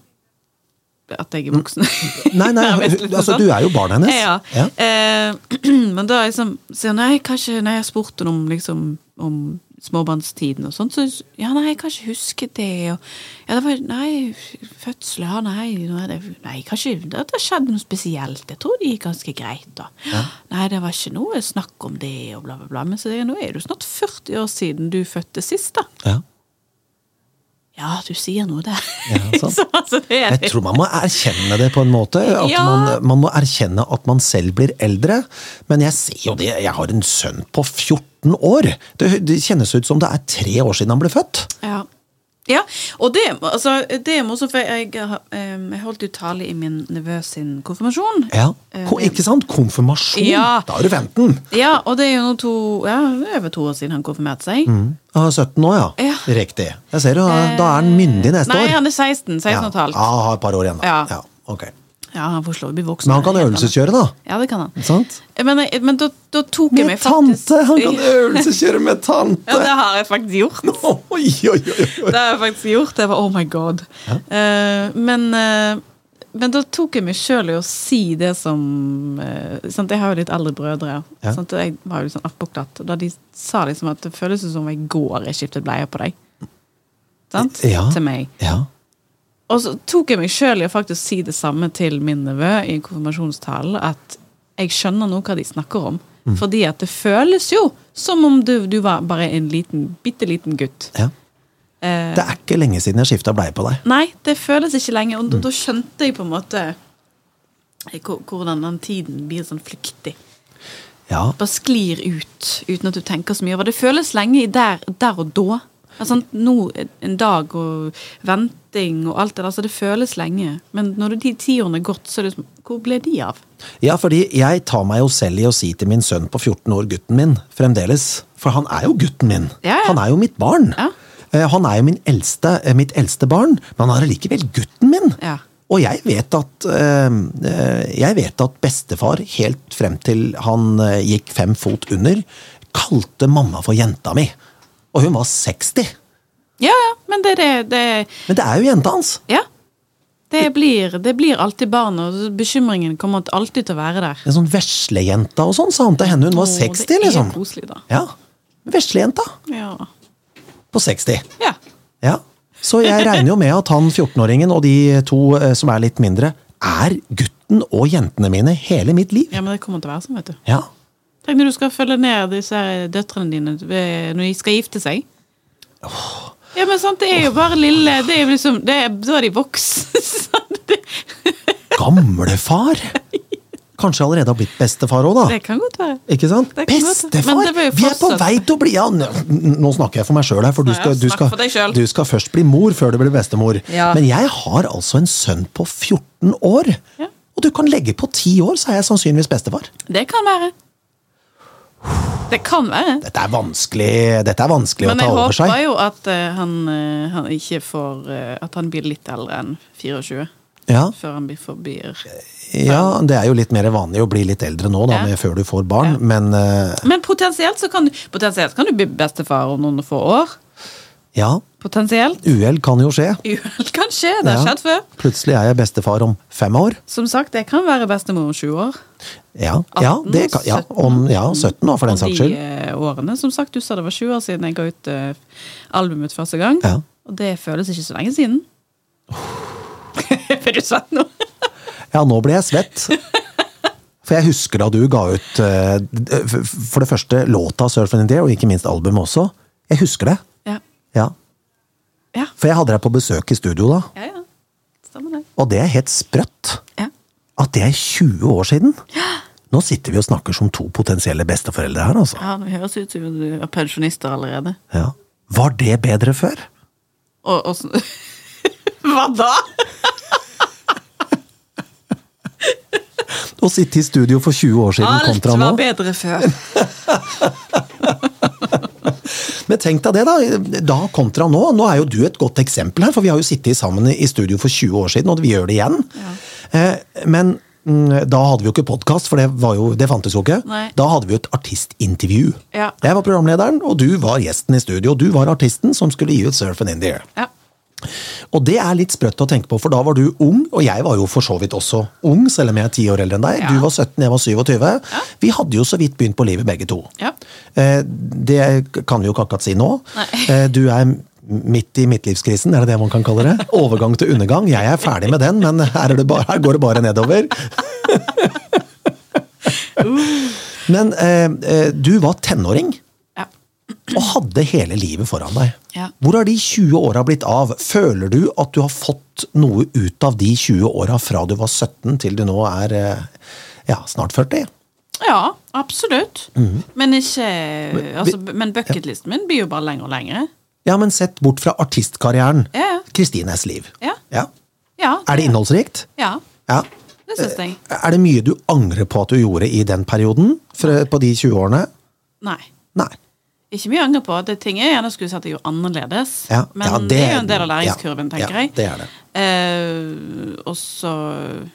at jeg er voksen. Nei, nei, altså sånn. du er jo barnet hennes. Ja. Ja. Eh, men da liksom sier hun nei, kanskje Når jeg spurte henne om, liksom, om småbarnstiden og sånn, så ja, nei, jeg kan ikke huske det. Og, ja, det var, nei, fødsel, ja, nei, det, nei, kanskje det, det skjedde noe spesielt. Jeg tror det gikk ganske greit, da. Nei, det var ikke noe snakk om det, og bla, bla, bla. Men så, nå er det jo snart 40 år siden du fødte sist, da. Ja. Ja, du sier noe der. Ja, så, altså, det er Jeg tror man må erkjenne det på en måte. At Ja. man, man må erkjenne at man selv blir eldre. Men jeg ser jo det, jeg har en sønn på 14 år. Det, det kjennes ut som det er tre år siden han ble født. Ja. Ja. Og det, altså, det er morsomt, for jeg, eh, jeg holdt jo tale i min nevø sin konfirmasjon. Ja, Ko, Ikke sant? Konfirmasjon! Ja. Da er du 15. Ja, og det er jo to, ja, er over to år siden han konfirmerte seg. Ah, 17 år, ja. Ja. Riktig. Jeg ser jo, da er han myndig neste Nei, år. han er 16. 16 og et halvt. Ja, ah, har et par år igjen, da. Ja. Ja, ok. Ja, han får slå bli voksen. Men han kan øvelseskjøre, da. Ja, det kan han. Sant? Men, men da, da tok jeg Med meg faktisk Med tante! Han kan øvelseskjøre med tante! Ja, det har jeg faktisk gjort. Oi, oi, oi, oi. Det har jeg faktisk gjort. Jeg var oh my god. Uh, men, uh, men da tok jeg meg sjøl i å si det som uh, sant? Jeg har jo litt eldre brødre. Ja. Sant? Jeg var jo litt sånn oppbuktet. Da de sa liksom at det føles som om jeg går jeg skiftet bleie på deg. Sant? Ja. Til meg. Ja. Og så tok jeg meg sjøl i å faktisk si det samme til min nevø i konfirmasjonstalen. At jeg skjønner nå hva de snakker om. Mm. Fordi at det føles jo som om du, du var bare en liten, bitte liten gutt. ja. Eh, Det er ikke lenge siden jeg skifta bleie på deg. Nei, det føles ikke lenge. Mm. Og da, da skjønte jeg på en måte eh, hvordan den tiden blir sånn flyktig. Ja. Bare sklir ut uten at du tenker så mye over det. Det føles lenge der, der og da. Altså, nå, en dag og venting og alt det der, så det føles lenge. Men når de tiårene er gått, så er det som Hvor ble de av? ja, fordi jeg tar meg jo selv i å si til min sønn på 14 år, gutten min, fremdeles. For han er jo gutten min. Ja, ja. Han er jo mitt barn. Ja. Eh, Han er jo min eldste, eh, mitt eldste barn, men han er allikevel gutten min. Ja. Og jeg vet at eh, Jeg vet at bestefar, helt frem til han gikk fem fot under, kalte mamma for jenta mi. Og hun var 60. Ja, ja, men det det, det Men det er jo jenta hans. Ja. Det blir, det blir alltid barn, og bekymringen kommer alltid til å være der. En sånn veslejente og sånn, sa han til henne. Hun var Åh, 60, liksom. Det er koselig, da. Ja. Veslejenta Ja. på 60. ja. Ja. Så jeg regner jo med at han 14-åringen og de to eh, som er litt mindre, er gutten og jentene mine hele mitt liv. Ja, men det kommer til å være sånn, vet du. Ja. Tenk når du skal følge ned disse døtrene dine når de skal gifte seg. Ja, men sant, det er jo bare lille Det er jo liksom det er, Da er de voksne. Gamlefar! Kanskje allerede har blitt bestefar òg, da. det kan godt være. Ikke sant? Bestefar! Vi er på vei til å bli ja, Nå snakker jeg for meg sjøl her, for du skal, du, skal, for deg du skal først bli mor før du blir bestemor. Ja. Men jeg har altså en sønn på 14 år. Ja. Og du kan legge på 10 år, så er jeg sannsynligvis bestefar. Det kan være. Det kan være. Dette er vanskelig, dette er vanskelig å ta jeg over håper seg. jo at eh, han, eh, han ikke får eh, At han blir litt eldre enn 24. Ja, Før han blir forblir ja, det er jo litt mer vanlig å bli litt eldre nå, da, Ja. før du får barn, Ja. men uh, Men potensielt så kan du Potensielt kan du bli bestefar om noen få år. ja. Potensielt. Uhell kan jo skje. Uhell kan skje. Det har Ja. skjedd før. Plutselig er jeg bestefar om fem år. Som sagt, jeg kan være bestemor om sju år. Ja, ja, det kan, ja, om, ja 17 år, for den saks skyld. De årene, som sagt, du sa det var sju år siden jeg ga ut uh, albumet første gang. Ja. Og det føles ikke så lenge siden. Blir du svett nå? Ja, nå ble jeg svett. For jeg husker da du ga ut uh, for det første låta 'Surf and Air', og ikke minst albumet også. Jeg husker det. Ja. Ja. Ja. For jeg hadde deg på besøk i studio da, ja, ja. Stemmer det. og det er helt sprøtt Ja. at det er 20 år siden. Nå sitter vi og snakker som to potensielle besteforeldre her, altså. ja, det høres ut som du er pensjonister allerede. Ja. Var det bedre før? Og, så- Hva da? Å sitte i studio for 20 år siden Alt kontra var bedre før. Men tenk deg det, da. Da kontra nå. Nå er jo du et godt eksempel her, for vi har jo sittet sammen i studio for 20 år siden, og vi gjør det igjen. Ja. Men mm, da hadde vi jo ikke podkast, for det, var jo, det fantes jo ikke. Nei. Da hadde vi jo et artistintervju. Ja. Jeg var programlederen, og du var gjesten i studio. Du var artisten som skulle gi ut Surfen in the Air. Ja. Og det er litt sprøtt å tenke på, for da var du ung, og jeg var jo for så vidt også ung, selv om jeg er ti år eldre enn deg. Ja. Du var 17, jeg var 27. Vi hadde jo så vidt begynt på livet, begge to. Ja. Eh, Det kan vi jo ikke akkurat si nå. Nei. Eh, Du er midt i midtlivskrisen, er det det man kan kalle det? Overgang til undergang. Jeg er ferdig med den, men her, er det bare, her går det bare nedover. Men eh, du var tenåring ja. Og hadde hele livet foran deg. Ja. Hvor har de 20 åra blitt av? Føler du at du har fått noe ut av de 20 åra fra du var 17 til du nå er eh, ja, snart 40? Ja, absolutt. Mhm. Men ikke altså, Men bucketlisten min blir jo bare lengre og lengre. Ja, men sett bort fra artistkarrieren. Ja. Kristines liv. Ja. Ja. ja Er det innholdsrikt? Ja, Ja. det syns jeg. Er det mye du angrer på at du gjorde i den perioden? På de 20 årene? Nei. Nei. Ikke mye å angre på. Det ting jeg gjerne skulle sett jeg gjorde annerledes. Ja, Men ja, det, er jo en del av læringskurven, ja, tenker ja, jeg. det er det. Eh, og så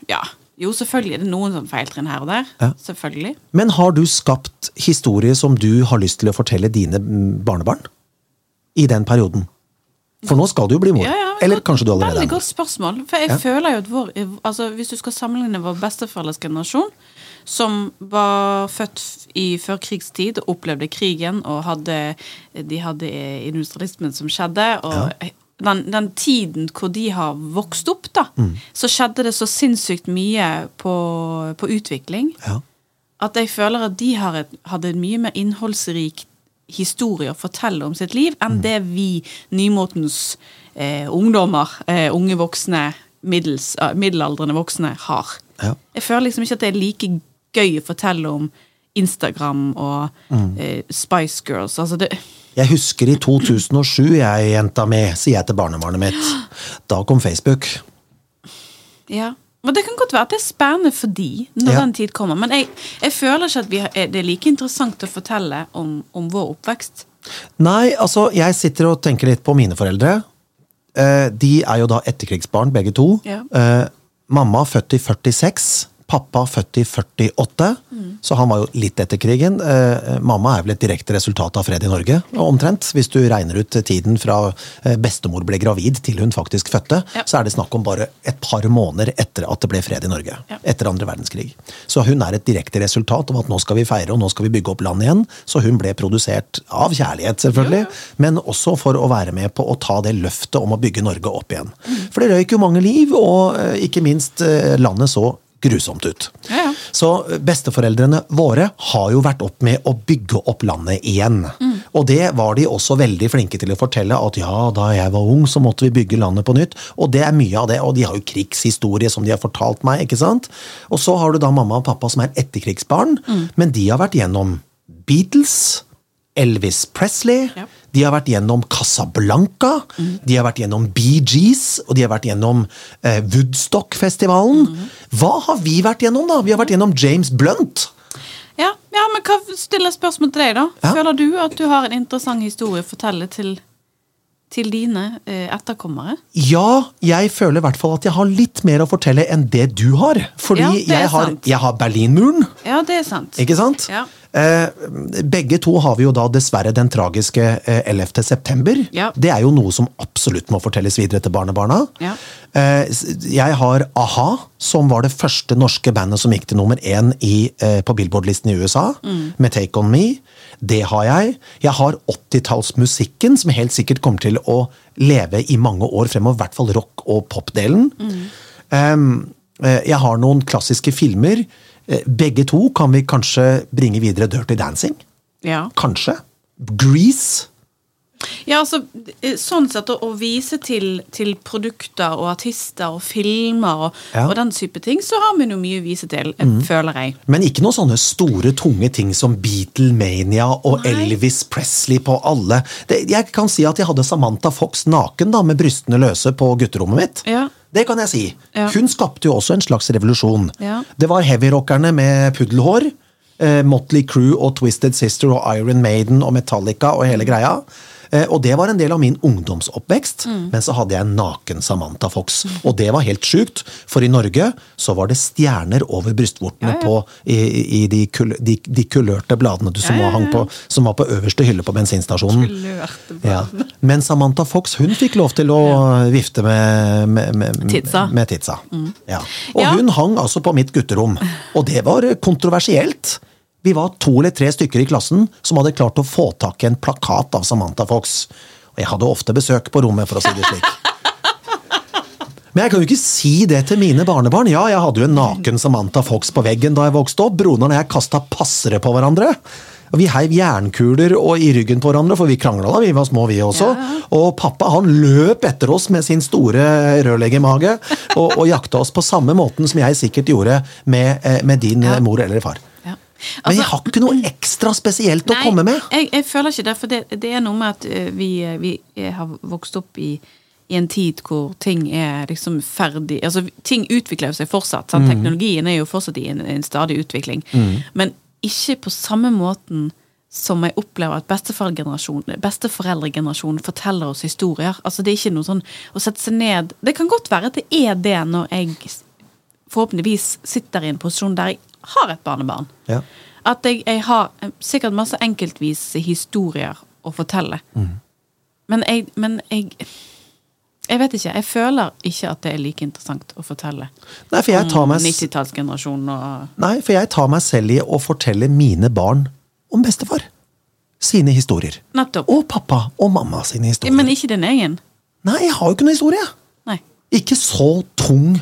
Ja. Jo, selvfølgelig er det noen sånn feiltrinn her og der. Ja. Selvfølgelig. Men har du skapt historie som du har lyst til å fortelle dine mm, barnebarn? I den perioden? For nå skal du jo bli mor. Ja, ja, Eller kanskje du allerede Veldig er mor. godt spørsmål. For jeg Ja. føler jo at vår altså Hvis du skal sammenligne vår besteforeldres generasjon, som var født i førkrigstid og opplevde krigen, og hadde, de hadde industrialismen som skjedde, og den, den tiden hvor de har vokst opp, da, Mm. så skjedde det så sinnssykt mye på, på utvikling Ja. at jeg føler at de har et, hadde en mye mer innholdsrik historie å fortelle om sitt liv enn det vi nymotens eh, ungdommer, eh, unge voksne, middels, eh, middelaldrende voksne har. Ja. Jeg føler liksom ikke at det er like gøy å fortelle om Instagram og eh, Spice Girls. Altså det Jeg husker i 2007, jeg jenta mi, sier jeg til barnebarnet mitt. Da kom Facebook. Ja. Men det kan godt være at det er spennende for de når Ja. den tid kommer. Men jeg, jeg føler ikke at vi har, det er like interessant å fortelle om, om vår oppvekst. Nei, altså, jeg sitter og tenker litt på mine foreldre. Eh, de er jo da etterkrigsbarn, begge to. Ja. Eh, mamma født i 46. Pappa født i 48, så han var jo litt etter krigen. Eh, mamma er vel et direkte resultat av fred i Norge, omtrent. Hvis du regner ut tiden fra eh, bestemor ble gravid til hun faktisk fødte, Ja. så er det snakk om bare et par måneder etter at det ble fred i Norge. Ja. Etter andre verdenskrig. Så hun er et direkte resultat av at nå skal vi feire, og nå skal vi bygge opp landet igjen. Så hun ble produsert av kjærlighet, selvfølgelig, men også for å være med på å ta det løftet om å bygge Norge opp igjen. For det røyk jo mange liv, og eh, ikke minst eh, landet så grusomt ut. Ja, ja. Så besteforeldrene våre har jo vært opp med å bygge opp landet igjen. Og det var de også veldig flinke til å fortelle, at ja, da jeg var ung, så måtte vi bygge landet på nytt. Og det er mye av det, og de har jo krigshistorie som de har fortalt meg, ikke sant? Og så har du da mamma og pappa som er etterkrigsbarn, men de har vært gjennom Beatles, Elvis Presley, Ja. De har vært gjennom Casablanca, de har vært gjennom Bee Gees, og de har vært gjennom eh, Woodstock-festivalen. Hva har vi vært gjennom, da? Vi har vært gjennom James Blunt. Ja, ja, men hva stiller spørsmål til deg, da? Ja. Føler du at du har en interessant historie å fortelle til, til dine eh, etterkommere? Ja, jeg føler i hvert fall at jeg har litt mer å fortelle enn det du har. Fordi Ja, det jeg, har, jeg har Berlinmuren, Ja, det er sant. ikke sant? Ja. Eh, begge to har vi jo da dessverre den tragiske eh, 11. september. Ja. Det er jo noe som absolutt må fortelles videre til barnebarna. Ja. Eh, jeg har a-ha, som var det første norske bandet som gikk til nummer én i, eh, på Billboard-listen i USA, Mm. med Take On Me. Det har jeg. Jeg har 80-tallsmusikken, som helt sikkert kommer til å leve i mange år fremover. I hvert fall rock- og popdelen. Eh, jeg har noen klassiske filmer. Eh, Begge to kan vi kanskje bringe videre Dirty Dancing. Ja. Kanskje. Grease. Ja, altså, eh, sånn sett å, å vise til, til produkter og artister og filmer og, Ja. og den type ting, så har vi noe mye å vise til, mm. føler jeg. Men ikke noen sånne store, tunge ting som Beatlemania og Nei. Elvis Presley på alle. Det, jeg kan si at jeg hadde Samantha Fox naken da, med brystene løse på gutterommet mitt. Ja. Det kan jeg si. Ja. Hun skapte jo også en slags revolusjon. Ja. Det var heavyrockerne med puddelhår. Eh, Motley Crew og Twisted Sister og Iron Maiden og Metallica og hele greia. Eh, og det var en del av min ungdomsoppvekst, Mm. men så hadde jeg en naken Samantha Fox. Og det var helt sjukt, for i Norge så var det stjerner over brystvortene Ja, ja. på i, i de, kul, de, de kulørte bladene du, som, Ja, Var, på, som var på øverste hylle på bensinstasjonen. Men Samantha Fox hun fikk lov til å vifte med, med, med, Tidsa. med tidsa. Ja. Og hun hang altså på mitt gutterom, og det var kontroversielt. Vi var to eller tre stykker i klassen som hadde klart å få tak i en plakat av Samantha Fox. Og jeg hadde ofte besøk på rommet, for å si det slik. Men jeg kan jo ikke si det til mine barnebarn. Ja, jeg hadde jo en naken Samantha Fox på veggen da jeg vokste opp. Broren og jeg kasta passere på hverandre. Og Vi heiv jernkuler og i ryggen på hverandre, for vi krangla da vi var små, vi også. Og pappa han løp etter oss med sin store rørleggermage og, og jakta oss på samme måten som jeg sikkert gjorde med, eh, med din eh, mor eller far. Men jeg Altså- har ikke noe ekstra spesielt å komme med. Jeg, jeg føler ikke det, for det, det er noe med at eh, vi, eh, vi eh, har vokst opp i, i en tid hvor ting er liksom ferdig Altså, ting utvikler seg fortsatt. Sant? Teknologien er jo fortsatt i en, en stadig utvikling. Men ikke på samme måten som jeg opplever at besteforeldregenerasjonen forteller oss historier. Altså Det er ikke noe sånn å sette seg ned Det kan godt være at det er det når jeg forhåpentligvis sitter i en posisjon der jeg har et barnebarn. Ja. At jeg, jeg har eh, sikkert masse enkeltvis historier å fortelle. Men jeg Men jeg jeg vet ikke. Jeg føler ikke at det er like interessant å fortelle Nei, for jeg tar om meg, 90-tallsgenerasjonen og nei, for jeg tar meg selv i å fortelle mine barn om bestefar. Sine historier. Nettopp. Og pappa og mamma sine historier. Men ikke din egen. Nei, jeg har jo ikke noen historie. Nei. Ikke så tung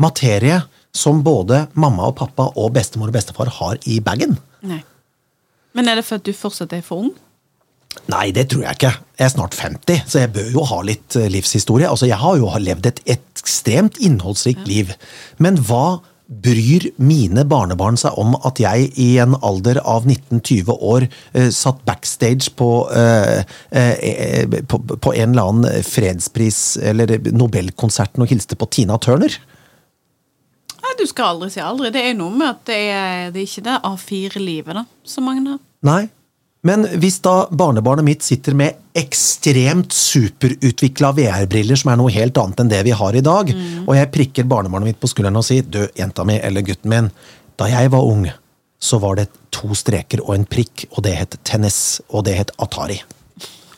materie som både mamma og pappa og bestemor og bestefar har i bagen. Men er det for at du fortsatt er for ung? Nei, det tror jeg ikke. Jeg er snart 50, så jeg bør jo ha litt eh, livshistorie. Altså, Jeg har jo levd et ekstremt innholdsrikt liv. Men hva bryr mine barnebarn seg om at jeg i en alder av 19-20 år eh, satt backstage på, eh, eh, på, på en eller annen fredspris- eller Nobelkonserten og hilste på Tina Turner? Nei, du skal aldri si aldri. Det er noe med at det er, det er ikke det A4-livet da, som mange har. Nei. Men hvis da barnebarnet mitt sitter med ekstremt superutvikla VR-briller, som er noe helt annet enn det vi har i dag, og jeg prikker barnebarnet mitt på skulderen og sier 'du, jenta mi eller gutten min', da jeg var ung, så var det to streker og en prikk, og det het tennis, og det het Atari.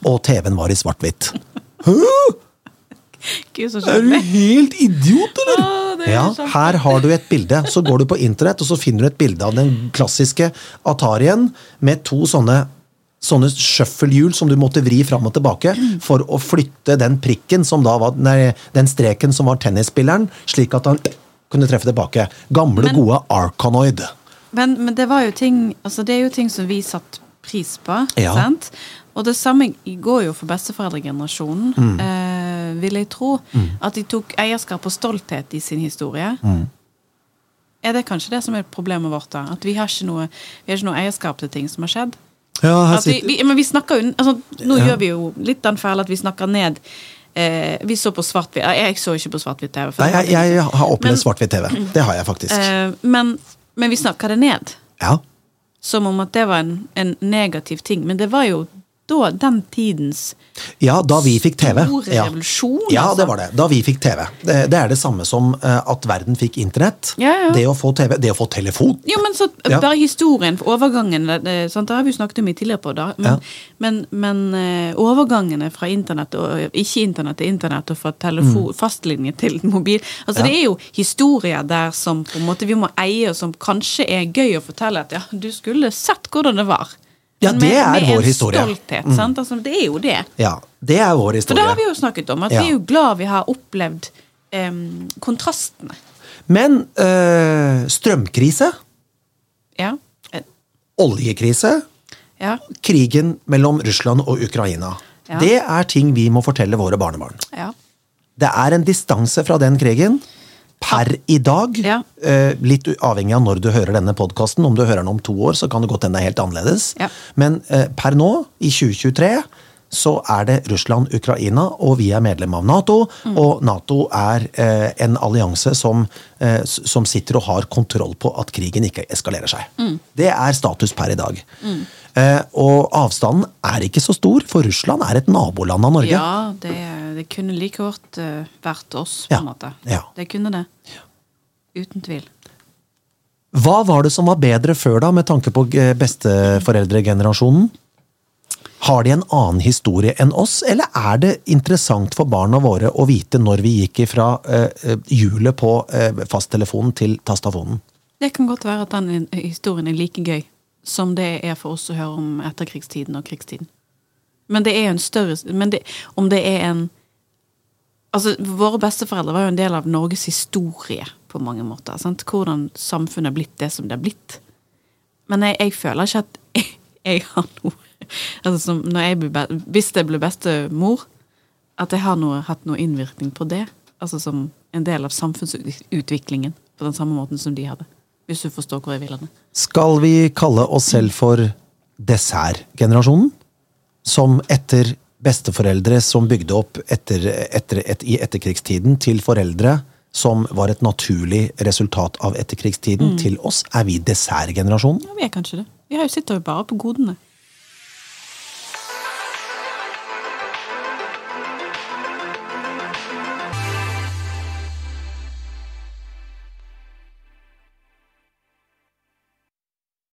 Og TV-en var i svart-hvitt. Gud, så Er du helt idiot, eller? Ah, Ja, her har du et bilde. Så går du på internett, og så finner du et bilde av den klassiske Atarien med to sånne Sånne shufflehjul som du måtte vri fram og tilbake for å flytte den prikken som da var nei, den streken som var tennisspilleren, slik at han kunne treffe tilbake. Gamle, Men- gode Arkanoid Men, men det var jo ting Altså, det er jo ting som vi satte pris på. Ja. Sant? Og det samme går jo for besteforeldregenerasjonen, Mm. eh, vil jeg tro. At de tok eierskap og stolthet i sin historie. Mm. Er det kanskje det som er problemet vårt? da? At vi har ikke noe, vi har ikke noe eierskap til ting som har skjedd? Ja, vi, vi, men vi snakker jo altså, Nå Ja. gjør vi jo litt den feilen at vi snakker ned eh, Vi så på svart-hvitt Jeg så ikke på svart-hvitt-TV. Nei, jeg, jeg har opplevd svart-hvitt-TV. Det har jeg faktisk. Eh, men, men vi snakker det ned. Ja. Som om at det var en, en negativ ting. Men det var jo da den tidens Ja, da vi fikk TV. Store Ja. revolusjon, Ja, altså. det var det. Da vi fikk TV. Det, det er det samme som eh, at verden fikk internett. Ja, ja. Det å få TV, det å få telefon. Jo, men så bare historien overgangen det, sant? Det har vi jo snakket om i tidligere på da. Men, men, men eh, overgangene fra internett og ikke internett til internett og fra telefon, fastlinje til mobil Altså Mm. Det er jo historier der som på en måte vi må eie, og som kanskje er gøy å fortelle at ja, du skulle sett hvordan det var. Ja, det er med vår en historie. Mm. stolthet, sant? Altså, det er jo det. Ja, Det er vår historie. For det har vi jo snakket om, at Ja. vi er jo glad vi har opplevd um, kontrastene. Men øh, strømkrise, Ja. Oljekrise, Ja. krigen mellom Russland og Ukraina. Ja. Det er ting vi må fortelle våre barnebarn. ja. Det er en distanse fra den krigen per i dag. Ja. Eh, litt avhengig av når du hører denne podkasten. Om du hører den om to år, så kan det godt hende det er helt annerledes. Ja. Men eh, per nå, i 2023, så er det Russland-Ukraina, og vi er medlem av Nato. Mm. Og Nato er eh, en allianse som, eh, som sitter og har kontroll på at krigen ikke eskalerer seg. Mm. Det er status per i dag. Eh, og avstanden er ikke så stor, for Russland er et naboland av Norge. Ja, det, det kunne like godt eh, vært oss, på Ja, en måte. ja. Det kunne det. Uten tvil. Hva var det som var bedre før, da, med tanke på eh, besteforeldregenerasjonen? Har de en annen historie enn oss, eller er det interessant for barna våre å vite når vi gikk fra eh, hjulet på eh, fasttelefonen til tastafonen? Det kan godt være at den historien er like gøy som det er for oss å høre om etterkrigstiden og krigstiden. Men det er en større det, om det er en Altså, Våre besteforeldre var jo en del av Norges historie på mange måter. Sant? Hvordan samfunnet er blitt det som det er blitt. Men jeg, jeg føler ikke at jeg, jeg har noe altså som når jeg blir, be- Hvis jeg blir bestemor, at jeg har noe, hatt noe innvirkning på det. Altså som en del av samfunnsutviklingen. På den samme måten som de hadde. Hvis du forstår hvor jeg vil hen. Skal vi kalle oss selv for dessertgenerasjonen? Som etter besteforeldre som bygde opp etter, etter, et, i etterkrigstiden, til foreldre som var et naturlig resultat av etterkrigstiden, til oss, er vi dessertgenerasjonen? Ja, vi er kanskje det. Vi har jo sitter jo bare på godene.